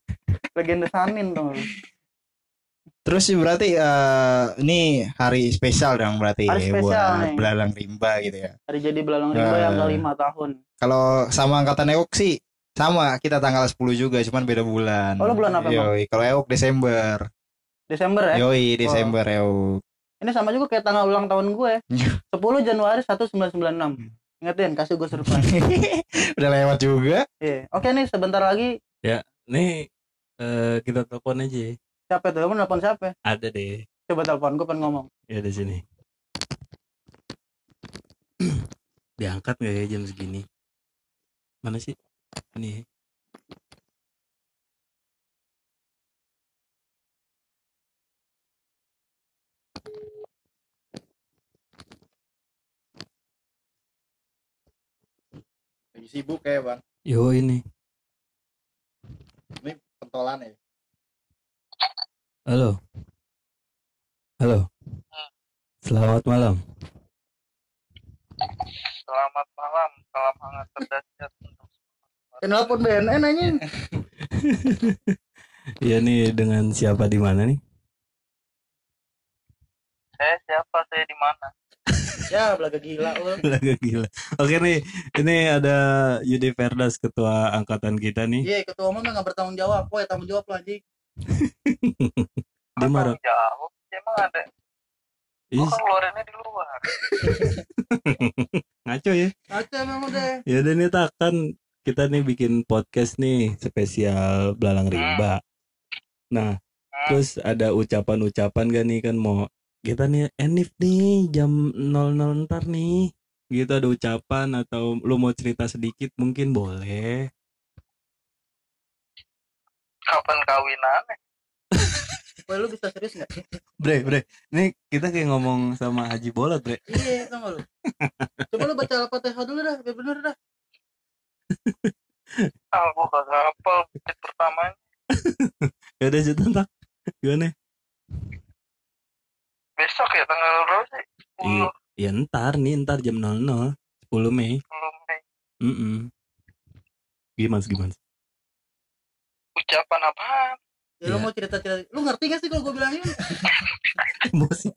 legenda Sanin tuh Terus sih berarti eh, ini hari spesial dong berarti Hari spesial buat nih. belalang rimba gitu ya. hari jadi belalang rimba Ya. yang ke lima tahun Kalau sama angkatan Euk sih sama kita tanggal 10 juga cuman beda bulan. Oh, lu bulan apa? Yoi, kalau Euk Desember. Desember ya Yoi, Desember Euk. ini sama juga kayak tanggal ulang tahun gue Iya. 10 Januari 1996 ingetin kasih gue surprise Udah lewat juga. Iya. oke nih sebentar lagi Nih eh, kita telepon aja. ya. siapa tuh kamu nelfon siapa Ada deh. coba telepon gue pengen ngomong Ya di sini. Diangkat nggak ya jam segini? Mana sih? Ini. Lagi sibuk ya, Bang. Yo ini. Ini pentolan ya. Halo. Halo. Selamat malam. Selamat malam, salam hangat berdasar untuk nelfon BNN anjing Iya nih dengan siapa di mana nih? saya siapa saya di mana? ya belaga gila lu Laga gila. Oke nih, ini ada Yudi Verdas ketua angkatan kita nih. iya ketua umum nggak bertanggung jawab Woi tanggung jawab lah anjing Dia marah. Jauh, emang ada. Ih, Gua kan keluarinnya di luar. ngaco ya. Aca memang deh Ya udah nih tak kan kita nih bikin podcast nih spesial Belalang Rimba. Nah, terus ada ucapan-ucapan gak nih kan mau kita nih enif nih jam 00 ntar nih. Gitu ada ucapan atau lu mau cerita sedikit mungkin boleh. Kapan kawinannya? Woi lu bisa serius nggak Bre, bre. Ini kita kayak ngomong sama Haji Bolot, bre. iya gak lu coba lu baca al-fatihah dulu dah biar bener dah Ah, gua kagak hafal bait pertamanya. Ya udah cerita tak. Gimana? Besok ya tanggal berapa sih? 10 Iya. Ya ntar nih, ntar jam 00 10 Mei. belum deh. Mm Gimana gimana? Ucapan apaan? ya lu Iya. mau cerita cerita lu ngerti gak sih kalau gue bilangin Emosi.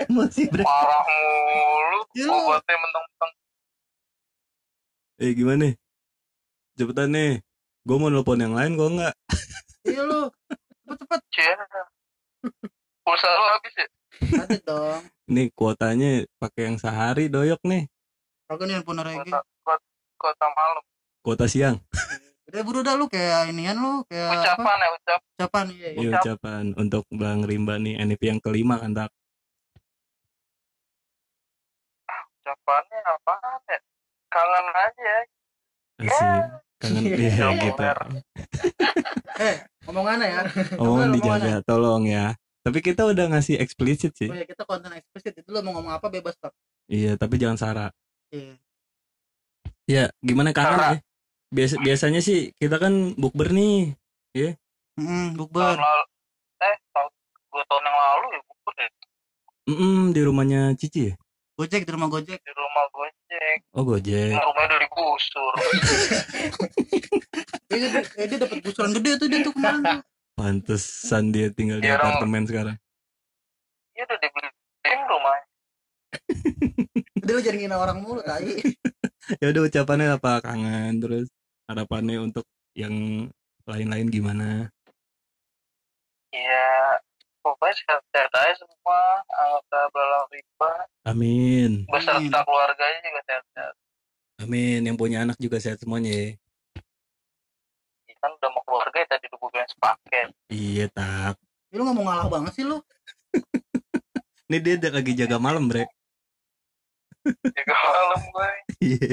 Emosi bre. marah mulu Ya lu- obatnya mentang-mentang Eh gimana? Cepetan nih. Gue mau nelpon yang lain kok enggak? iya lu. Cepet-cepet cia pulsa lu habis ya? Ada dong. Nih kuotanya pakai yang sehari doyok nih. aku nih handphone Regi kota, kota, kota malam. Kuota siang. udah buru dah lu. Kayak inian lu kayak apa? Ucapan ya ucap. Ucapan iya iya. Iya ucapan untuk Bang Rimba nih NIP yang kelima kan tak? ucapannya apaan ya? Kangen aja. Ya. Kangen Iya, gitu. eh omongannya ya Omongan dijaga, tolong ya. Tapi kita udah ngasih eksplisit sih. oh ya kita konten eksplisit itu lu mau ngomong apa bebas tak Iya, tapi jangan sara. iya Ya, gimana kangen ya? Biasa biasanya sih kita kan bukber nih. hmm tahun bukber lalu eh tahun dua tahun yang lalu ya bubur ya Mm di rumahnya Cici ya? gojek di rumah gojek di rumah gojek Oh Gojek. rumahnya udah digusur eh, dia, eh, dia dapat gusuran gede tuh dia tuh kemarin tuh. Pantesan dia tinggal di Dia orang- apartemen sekarang. iya udah dibeliin rumahnya dia lu jangan ngina orang mulu tai Ya udah ucapannya apa kangen terus harapannya untuk yang lain-lain gimana? ya pokoknya sehat-sehat aja semua anggota belalang riba Amin. beserta keluarganya juga sehat-sehat Amin. Yang punya anak juga sehat semuanya ya. Ya kan udah mau keluarga ya tadi udah gue bilang sepaket Iya tak. Ya, lu nggak mau ngalah banget sih lu Ini dia lagi jaga malam bre. jaga malam gue Iya.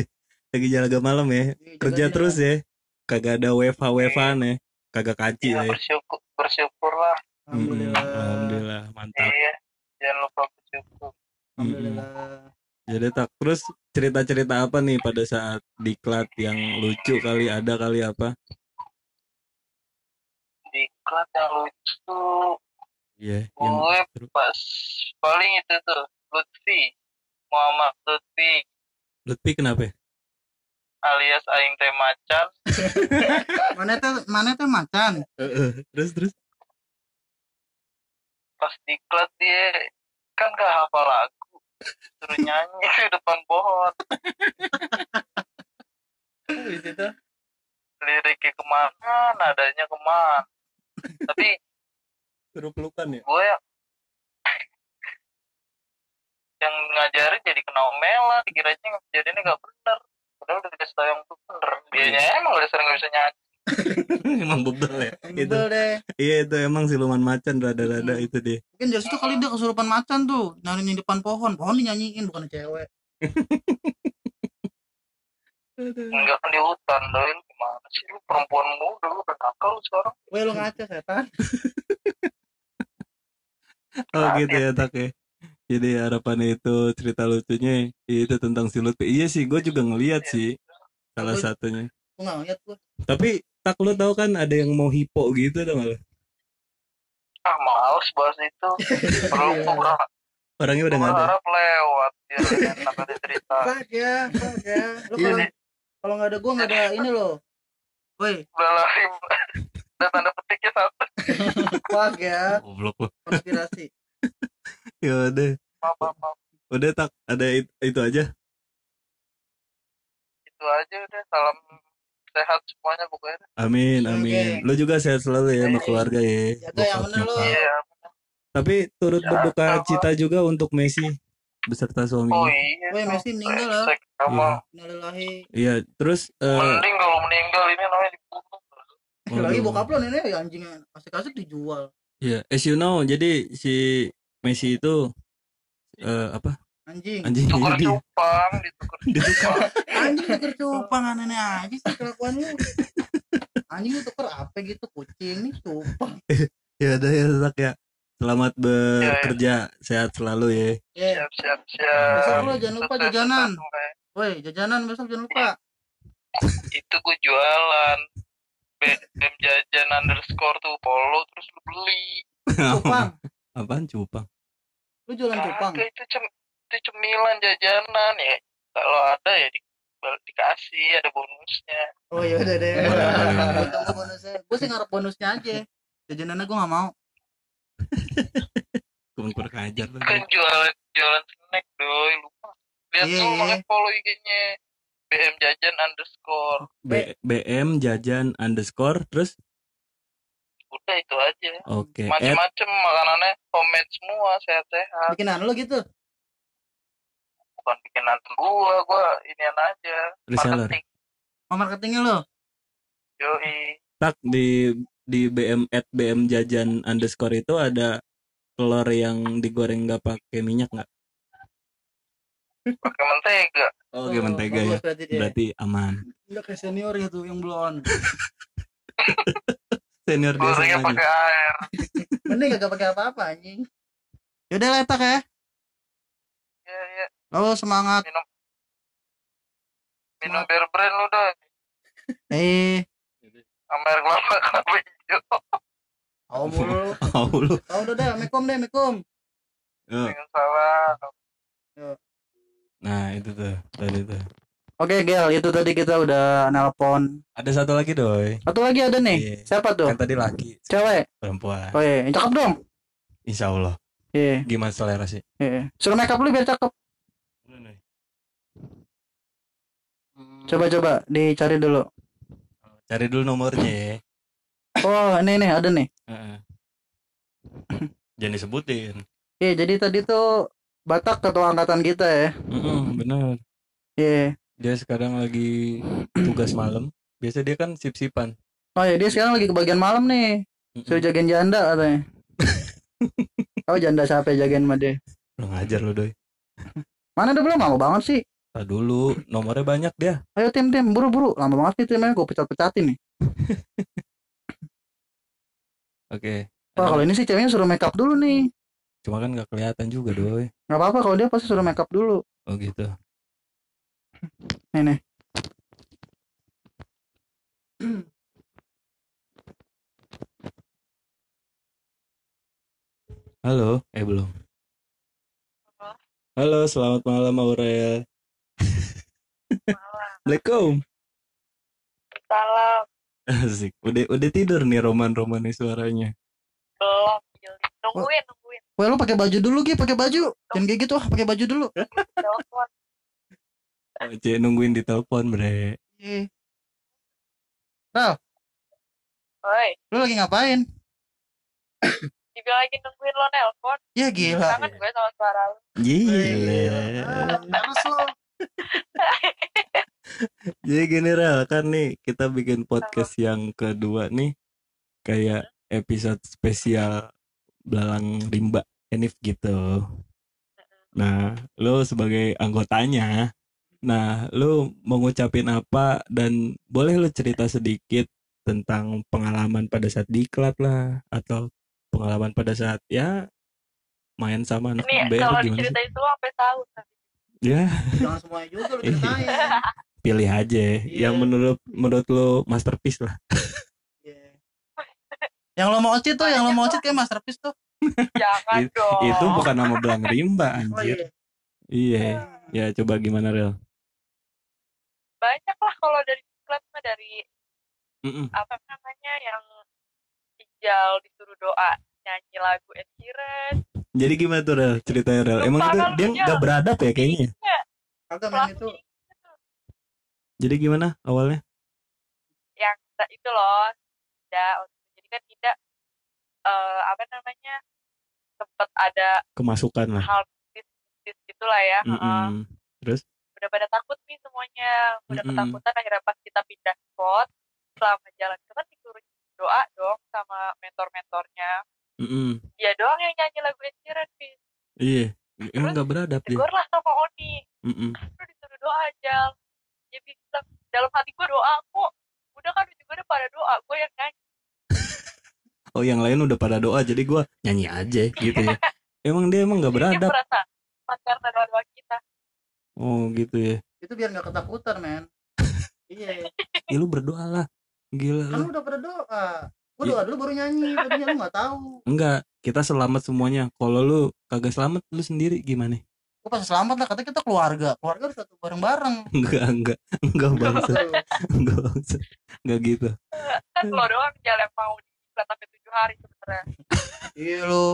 lagi jaga malam ya. Iya, Kerja terus ya. Kagak ada WFH WFH ya. Kagak kaci ya ya. bersyukur bersyukur alhamdulillah Alhamdulillah mantap. iya jangan lupa bersyukur alhamdulillah Jadi tak terus cerita-cerita apa nih pada saat diklat yang lucu kali ada kali apa? diklat yang lucu Iya. yang gue seru. pas paling itu tuh Lutfi Muhammad Lutfi Lutfi kenapa? ya? alias Aing Teh Macan mana tuh mana tuh macan terus terus. Pas diklat dia kan gak hafal lagu. Suruh nyanyi di depan pohon. Liriknya ke mana nadanya ke mana. Tapi Suruh pelukan ya? gue yang yang ngajarin jadi kena omelan dikiranya ngajarinnya gak bener. Padahal udah dikasih tau yang tuh bener. Dianya emang udah sering gak bisa nyanyi emang bebel ya. Itu. Bebel deh Iya itu emang siluman macan rada-rada Hmm. itu dia. mungkin dari situ kali dia kesurupan macan tuh nyari di depan pohon pohon dinyanyiin bukan cewek enggak kan di hutan doi lu gimana sih lu perempuan muda lu udah nakal lu sekarang Weh lu ngaca setan Oh gitu ya tak ya. Jadi harapannya itu cerita lucunya itu tentang si Lutfi. Iya sih, gue juga ngeliat sih salah satunya. nggak ngeliat gua Tapi tak lu tahu kan ada yang mau hipo gitu dong malah. ah males bahas itu Iya. berharap, Orangnya udah nggak ada. berharap lewat biar enak ada cerita fuck ya fuck ya lu Iya. kalau kalau nggak ada gua nggak ada ini loh woi udah lari ada tanda petiknya satu fuck ya Goblok lu. konspirasi Ya udah. maaf maaf, maaf. Udah tak ada it- itu aja. itu aja udah salam sehat semuanya pokoknya Amin, Oke. amin. Lu juga sehat selalu ya sama keluarga ya. Jaga yang bener lu. iya Tapi turut Ya, berduka sama. cita juga untuk Messi beserta oh suaminya. iya Woi, Messi meninggal lah. Sama Innalillahi Iya, terus eh mending kalau meninggal ini namanya dibunuh lagi waduh. bokap lo nenek ya anjingnya kasih-kasih dijual Iya, as you know, jadi si Messi itu eh apa? Anjing. Anjing. Tuker jadi cupang ditukar ditukar. anjing tuker cupang nenek aja sih kelakuan lu. Anjing lu tuker apa gitu? Kucing nih cupang. Ya udah ya tak ya. Selamat bekerja, sehat selalu ya. ya. Siap siap siap. Besok lo jangan lupa jajanan. sukses. woi jajanan besok jangan lupa. Itu gue jualan. BEM jajan underscore tuh follow terus lu beli. Cupang. Apaan cupang? lu jualan cupang? Itu cem itu cemilan jajanan ya. Kalau ada ya di, dikasih ada bonusnya. Oh ya udah deh. Tunggu bonusnya. Gue sih ngarep bonusnya aja. Jajanannya gue nggak mau. Kebun kurang ajar lu. kan jualan jualan snack doi. Lupa. Lihat Iya, tuh iya. makanya follow IG-nya BM Jajan underscore. B BM jajan underscore terus? Udah itu aja. Oke at macem-macem makanannya homemade semua sehat-sehat. Bikinan lu gitu bukan bikinan gua gua inian aja. Reseller. Marketing. Oh marketingnya lu yoi. Tak di di BM at BM jajan underscore itu ada telur yang digoreng nggak pakai minyak nggak? pakai mentega. Oke mentega ya. bagus berarti dia. Berarti aman. udah kayak senior ya tuh yang blon Senior dia gorengnya pakai air. Mending kagak pakai apa-apa anjing. Yaudah letak ya. Ya ya oh semangat. Minum. Minum bear brand lu dah eh. Sama air kelapa kelapa hijau. Tahu mulu Oh lu. tahu udah dah mekom deh mekom dengan salah Nah itu tuh tadi tuh. oke gel itu tadi kita udah nelpon. Ada satu lagi doi. satu lagi ada nih. Iya. siapa tuh? Kan tadi laki. Cewek? Perempuan. oh iya. Cakep dong. Insya Allah. iya. Gimana selera sih? iya. Suruh make up lu biar cakep coba coba dicari dulu Cari dulu nomornya ya. oh ini nih ada nih Heeh. Jangan disebutin. iya jadi tadi tuh Batak ketua angkatan kita ya Heeh, bener. iya Dia sekarang lagi tugas malam. Biasa dia kan sip-sipan. oh iya dia sekarang lagi ke bagian malam nih Mm-mm. suruh jagain janda katanya oh janda siapa jagain sama dia Lu ngajar lu doi. mana udah belum lama banget sih Tar dulu, nomornya banyak dia. ayo tim tim buru buru lama banget nih timnya gue pecat pecatin nih Oke. Wah kalau ini sih ceweknya suruh make up dulu nih Cuma kan nggak kelihatan juga doi. nggak apa-apa kalau dia pasti suruh make up dulu Oh gitu. nih nih Halo, eh belum. Halo, selamat malam Aurel. Assalamualaikum. salam Asik. Udah udah tidur nih roman-roman nih suaranya. belum nungguin nungguin Wah lu pakai baju dulu Gi, pakai baju. Jangan kayak gitu ah, pakai baju dulu. telepon Cek nungguin di telepon, Bre. Iya. Oi, Lu lagi ngapain? dibilang lagi nungguin lo nelpon Ya gila. kangen gue sama suara lo Gila. Terus lu. Jadi gini Rel, kan nih kita bikin podcast yang kedua nih kayak episode spesial Belalang Rimba Enif gitu. Nah, lu sebagai anggotanya, nah lu mau ngucapin apa dan boleh lu cerita sedikit tentang pengalaman pada saat diklat lah atau pengalaman pada saat ya main sama anak ini BR kalau gimana sih? diceritain semua sampai tahun nanti Ya, Jangan semuanya juga lu Iya. ceritain. pilih aja Iya. yang menurut menurut lu masterpiece lah. Iya. Yang lo mau ocit tuh, yang lo mau ocit kayak masterpiece tuh. jangan It- dong Itu bukan nama belang rimba Oh anjir. iya. Iya. Ya coba gimana Rel? banyak lah kalau dari klub mah dari Mm-mm. apa namanya yang Ijal disuruh doa nyanyi lagu Ed Sheeran Jadi gimana tuh Rel? Ceritanya Rel. Lupa Emang itu dia nggak beradab ya kayaknya. Iya, Kagak main itu. Jadi gimana awalnya? yang itu loh tidak jadi kan tidak eh, apa namanya sempat ada Kemasukan lah. hal bisnis gitulah ya Heeh. Mm-mm. Terus? udah pada takut nih semuanya udah Mm-mm. ketakutan akhirnya pas kita pindah spot selama jalan itu kan disuruh doa dong sama mentor-mentornya Mm-mm. dia doang yang nyanyi lagu Ed Sheeran Fis. Iya. Emang nggak beradab dia. tegur lah sama Oni Mm-mm. lu disuruh doa aja dia bilang dalam hati gue doa kok udah kan juga udah pada doa gue yang nyanyi Oh yang lain udah pada doa jadi gua nyanyi aja gitu ya. Emang dia emang nggak beradab. merasa karena doa kita Oh gitu ya. Itu biar nggak ketakutan, men. iya. Ya lu berdoa lah. Gila Kan lu. lu udah pada doa. Gua Iya. doa dulu baru nyanyi. Tadinya lu nggak tahu. Enggak, kita selamat semuanya. Kalau lu kagak selamat lu sendiri gimana? Gua pas selamat lah katanya kita keluarga. Keluarga harus satu bareng-bareng. Enggak, enggak. Enggak bangsa. Enggak bangsa. Enggak gitu. kan lo doang jalan yang mau diklat sampai tujuh hari sebenarnya Iya lu.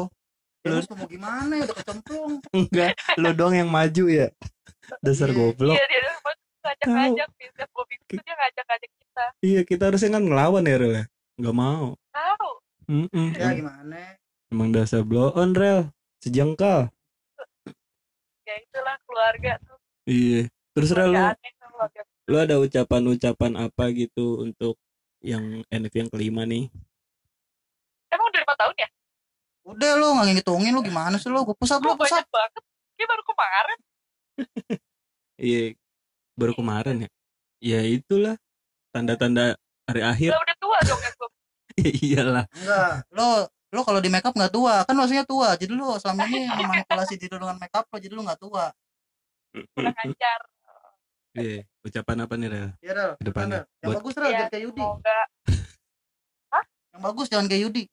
Ya, terus mau gimana ya udah kecemplung. enggak lu doang yang maju ya dasar Iya. goblok Iya dia tuh ngajak-ngajak sih setiap gue bingung dia ngajak-ngajak kita. iya kita harusnya kan ngelawan ya Rel ya nggak mau Tahu. Mm-mm. Ya gimana? emang dasar blow on Rel sejengkal Ya itulah keluarga tuh. iya terus lu, lu ada ucapan-ucapan apa gitu untuk yang NF yang kelima nih Emang udah lima tahun ya? Udah lu nggak ngitungin lu gimana sih lu? Gue pusat lu pusat. banyak banget. Dia baru kemarin. iya baru kemarin ya ya itulah tanda-tanda hari akhir udah tua dong ya gue. ya iyalah Enggak. Lu lu kalau di makeup nggak tua kan maksudnya tua jadi lu selama ini memanipulasi diri dengan makeup lo jadi lu nggak tua Udah ngajar. iya ucapan apa nih Rel ya Rel Ke depannya. Yang Buat- bagus Rel Iya, jangan kayak Yudi Semoga. yang bagus jangan kayak Yudi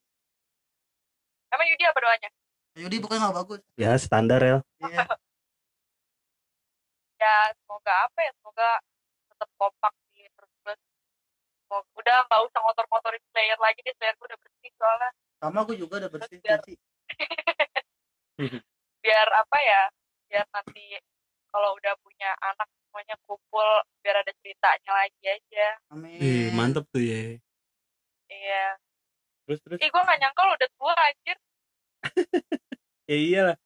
Emang Yudi apa doanya? Yudi bukannya nggak bagus ya standar Rel iya Ya semoga apa ya? Semoga tetap kompak sih terus terus. Udah nggak usah ngotor-ngotorin player lagi deh. Player gue udah bersih soalnya. Sama gue juga udah bersih Biar- biar apa ya biar nanti kalau udah punya anak semuanya kumpul biar ada ceritanya lagi aja. Amin. Ih, mantep tuh ya iya. Terus terus? Ih gue gak nyangka lo udah tua anjir. Ya iyalah.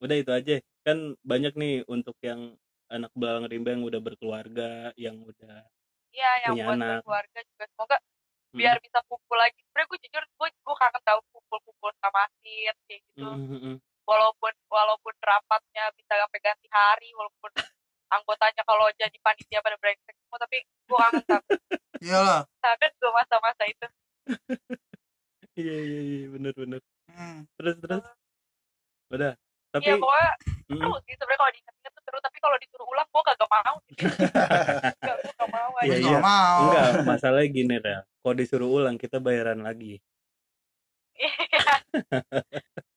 Udah itu aja. Kan banyak nih untuk yang anak belang rimba yang udah berkeluarga yang udah iya yang Punya buat anak. keluarga juga. Semoga. Biar bisa kumpul lagi. Sebenernya gue jujur gue gue kangen tahu kumpul-kumpul sama Asit kayak gitu. Mm, mm, mm. walaupun walaupun rapatnya bisa sampai ganti hari walaupun anggotanya kalau jadi panitia pada brengsek semua tapi gue kangen sama iyalah. Kangen gue masa-masa itu. Iya iya iya bener bener. Hmm. terus terus? Udah tapi iya pokoknya mm, seru sih sebenarnya kalau diingat-ingat tuh seru tapi kalau disuruh ulang gue kagak mau. Gitu. Gak, gue gak mau Iya, aja. Iya. nggak mau. Enggak masalahnya gini Rel kalau disuruh ulang kita bayaran lagi Iya.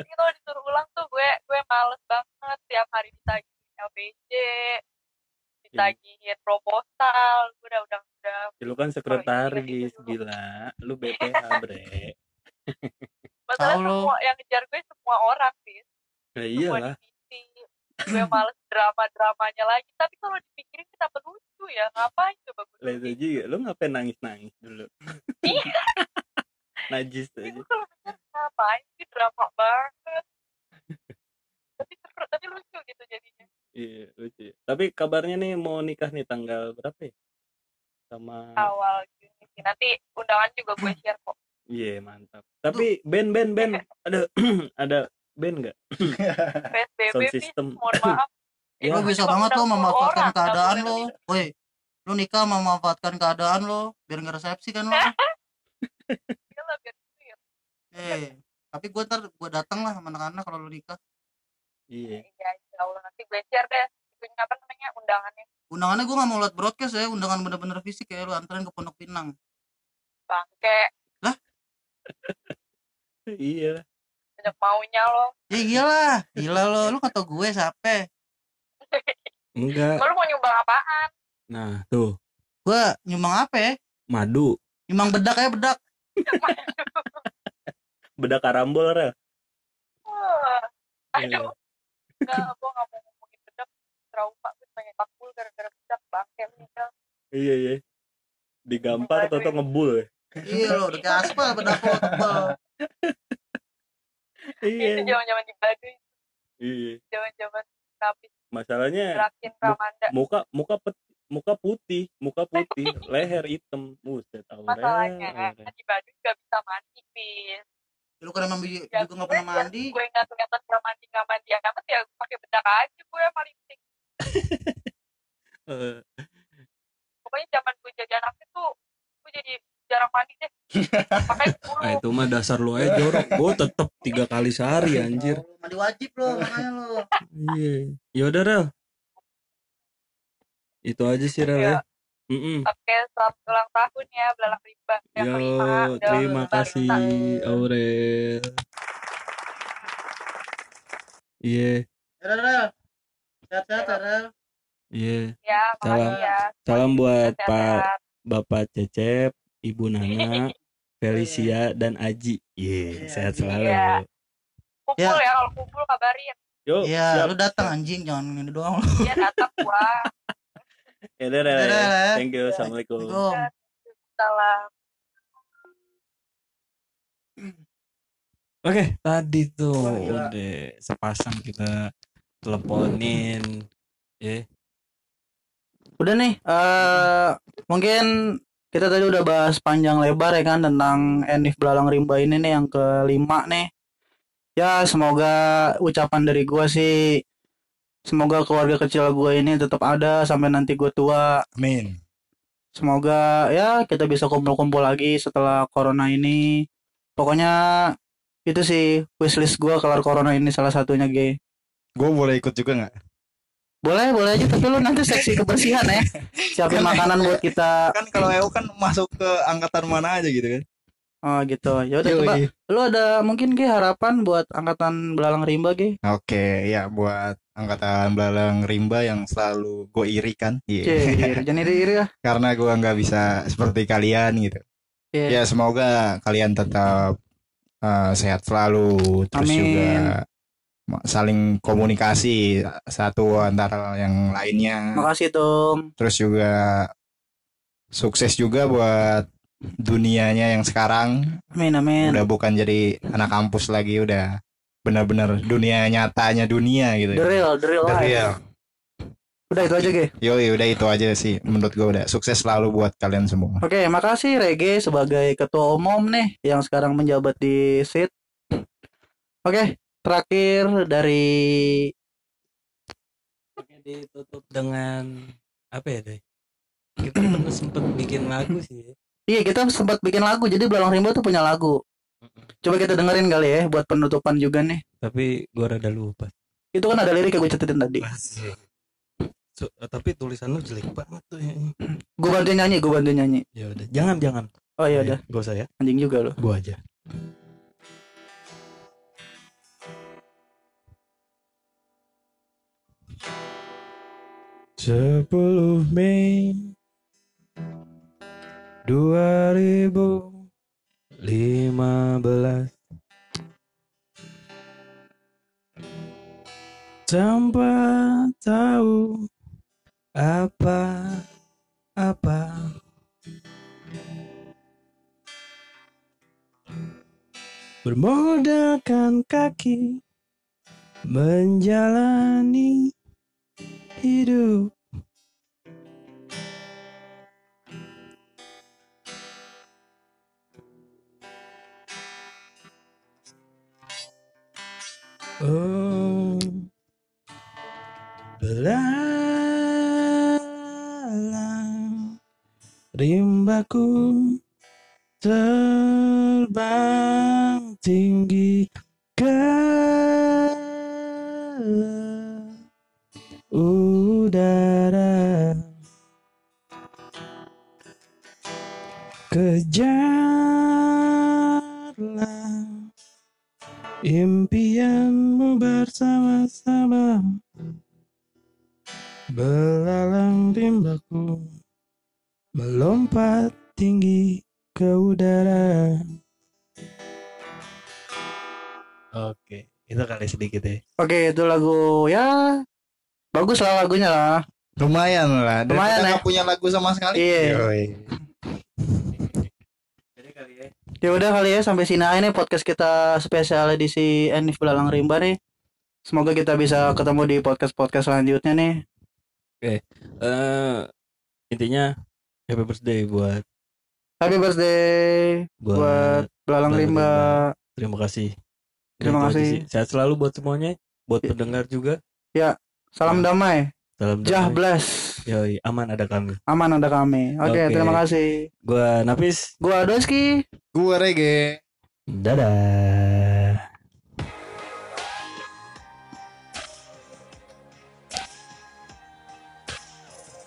Ini kalau disuruh ulang tuh gue gue males banget tiap hari ditagihin LPJ, ditagihin proposal, gue udah udah udah Ya, lu kan sekretaris gitu dulu. gila lu BPH bre masalah semua yang ngejar gue semua orang sih, ya semua iyalah. Gue males drama-dramanya lagi, tapi kalau dipikirin kenapa lucu ya, ngapain coba gue itu juga. Lu ngapain nangis nangis dulu? Iya. najis aja gue kalau ngapain sih drama banget. tapi seru, tapi lucu gitu jadinya. iya lucu. Tapi kabarnya nih mau nikah nih tanggal berapa ya? Sama Awal Juni sih. Nanti undangan juga gue share kok. iya mantap. Tapi band band band ada ada band nggak PSBB system. mohon maaf. Ya. lu bisa banget lo undang 10 memanfaatkan keadaan lo woi lu nikah memanfaatkan keadaan lo biar nggak resepsi kan lo Iya lah, biar gitu ya. eh tapi gue ntar gue datang lah sama anak-anak kalau lu nikah iya Iya, insya Allah nanti gue share deh. Itunya apa namanya undangannya. undangannya gue nggak mau liat broadcast ya undangan bener-bener fisik ya lu anterin ke Pondok Pinang Bangke, iya banyak maunya lo. ya iyalah gila lo lu tau gue siapa enggak Lo mau nyumbang apaan? nah tuh gue nyumbang apa ya madu nyumbang bedak ya bedak bedak karambol rel Iya. Aduh, enggak, gue gak mau ngomongin bedak. Trauma, gue pengen takbul gara-gara bedak. Bangke, meninggal. iya iya digampar atau ngebul ya? iya lo udah kayak aspal bedak lo iya. Itu zaman-zaman di Baduy, iya. Zaman-zaman habis masalahnya gerakin Ramanda. muka muka pet- muka putih muka putih leher hitam. Buset Masalahnya, kan di Baduy gak bisa mandi, Pis. lu kan emang bi- Ya, juga nggak pernah gue- mandi? gue nggak kelihatan gak mandi nggak mandi. Amat ya pakai bedak aja gue yang paling penting. Eh, pokoknya zaman gue jadi anak itu gue jadi jarang mandi deh. Makanya gue ah itu mah dasar lu aja jorok gue tetep tiga kali sehari anjir. Oh, mandi wajib lo makanya lo iya. Yaudah rel. Itu aja sih rel ya. Ya. Mm-mm. oke selamat ulang tahun ya belalang rimba yang Yo, kelima. Terima baru kasih. Aurel. Iya, ya Rel. Sehat-sehat ya Rel. Iya. ya Salam. makasih ya. Salam buat Pak. Bapak Cecep, Ibu Nana, Felicia dan Aji. Iya, Iya, sehat selalu. Iya. kumpul Ya. ya kalau kumpul kabarin Yuk, Iya, siap. lu datang anjing jangan ini doang. dia datang gua Ya, ya. ya. Thank you. Assalamualaikum. Assalamualaikum. salam Oke, tadi tuh gila. udah sepasang kita teleponin. Ya, Udah nih, eh mungkin kita tadi udah bahas panjang lebar ya kan tentang Enif Belalang Rimba ini nih yang kelima nih. Ya semoga ucapan dari gua sih, semoga keluarga kecil gua ini tetap ada sampai nanti gua tua. Amin. Semoga ya kita bisa kumpul-kumpul lagi setelah corona ini. Pokoknya itu sih wishlist gua kelar corona ini salah satunya G. Gue boleh ikut juga nggak? Boleh, boleh aja tapi lu nanti seksi kebersihan ya. Siapin makanan buat kita. Kan kalau EU kan masuk ke angkatan mana aja gitu kan? Oh gitu. Ya udah coba lu ada mungkin Ge harapan buat angkatan belalang rimba Ge? Oke, ya buat angkatan belalang rimba yang selalu gue iri kan. Iya. Cie, jangan iri-iri ya. Karena gue nggak bisa seperti kalian gitu. Iya. Ya semoga kalian tetap eh, sehat selalu, terus Amin. juga saling komunikasi satu antara yang lainnya. Makasih Tom. Terus juga sukses juga buat dunianya yang sekarang Amin amin. udah bukan jadi anak kampus lagi udah benar-benar dunia nyatanya dunia gitu. The real, the real The life. real. Udah itu aja Ge. Yoi, udah itu aja sih menurut gue udah sukses selalu buat kalian semua. Oke, makasih Rege sebagai ketua umum nih yang sekarang menjabat di SIT. Oke, terakhir dari ditutup dengan apa ya, deh? Kita pernah sempet bikin lagu sih. ya. Iya, kita sempat bikin lagu. Jadi Belalang Rimba tuh punya lagu. Coba kita dengerin kali ya buat penutupan juga nih. Tapi gua rada lupa. Itu kan ada lirik yang gue catetin tadi. So, tapi tulisan lu jelek banget tuh ya. Gue bantu nyanyi, gue bantu nyanyi. Ya udah, jangan jangan. Oh iya udah, Gak usah ya. anjing juga loh. Gua aja. Sepuluh Mei dua ribu lima belas. Tanpa tahu apa apa. Bermodalkan kaki menjalani hidup Oh Belalang Rimbaku sedikit ya. Oke, itu lagu ya bagus lah lagunya lah. Lumayan lah. Dan Lumayan, kita ya. punya lagu sama sekali. Iya. Yoi. Jadi kali ya. Udah kali ya sampai sini aja nih podcast kita spesial edisi Enif Belalang Rimba nih. Semoga kita bisa ketemu di podcast-podcast selanjutnya nih. Eh intinya happy birthday buat Happy birthday buat, buat Belalang Belalang Rimba. terima kasih. Terima Itu aja kasih. sih. Sehat selalu buat semuanya, buat Ya. pendengar juga. Salam damai. Salam Jah damai. bless. Yoi, aman ada kami. Aman ada kami. Oke, Oke. terima kasih. Gua Nafis. Gua Doski. Gua reggae. Dadah.